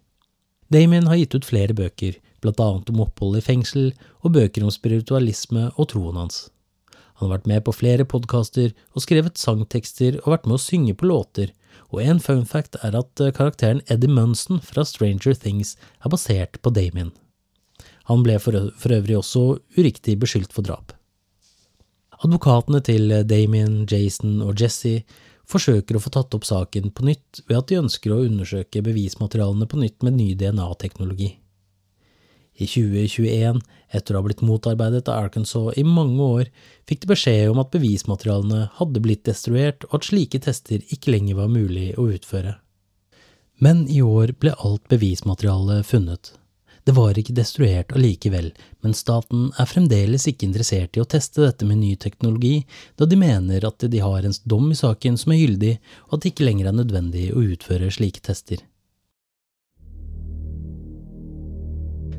Damien har gitt ut flere bøker, annet om opphold i fengsel, og bøker om spiritualisme og troen hans. Han har vært med på flere podkaster og skrevet sangtekster og vært med å synge på låter, og en fun fact er at eh, karakteren Eddie Munson fra Stranger Things er basert på Damien. Han ble for øvrig også uriktig beskyldt for drap. Advokatene til Damien, Jason og Jesse forsøker å få tatt opp saken på nytt ved at de ønsker å undersøke bevismaterialene på nytt med ny DNA-teknologi. I 2021, etter å ha blitt motarbeidet av Arkansas i mange år, fikk de beskjed om at bevismaterialene hadde blitt destruert og at slike tester ikke lenger var mulig å utføre. Men i år ble alt bevismaterialet funnet. Det var ikke destruert allikevel, men staten er fremdeles ikke interessert i å teste dette med ny teknologi, da de mener at de har en dom i saken som er gyldig, og at det ikke lenger er nødvendig å utføre slike tester.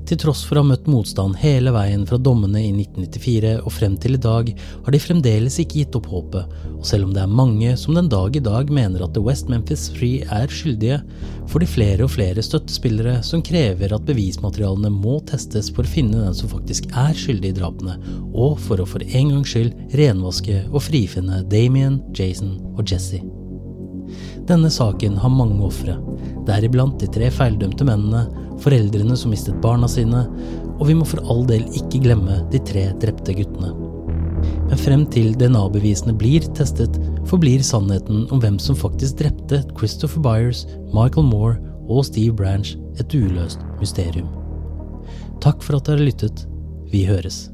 Til tross for å ha møtt motstand hele veien fra dommene i 1994 og frem til i dag, har de fremdeles ikke gitt opp håpet, og selv om det er mange som den dag i dag mener at The West Memphis Free er skyldige, får de flere og flere støttespillere som krever at bevismaterialene må testes for å finne den som faktisk er skyldig i drapene, og for å for en gangs skyld renvaske og frifinne Damien, Jason og Jesse. Denne saken har mange ofre, deriblant de tre feildømte mennene, foreldrene som mistet barna sine, og vi må for all del ikke glemme de tre drepte guttene. Men frem til DNA-bevisene blir testet, forblir sannheten om hvem som faktisk drepte Christopher Byers, Michael Moore og Steve Branch et uløst mysterium. Takk for at dere lyttet. Vi høres.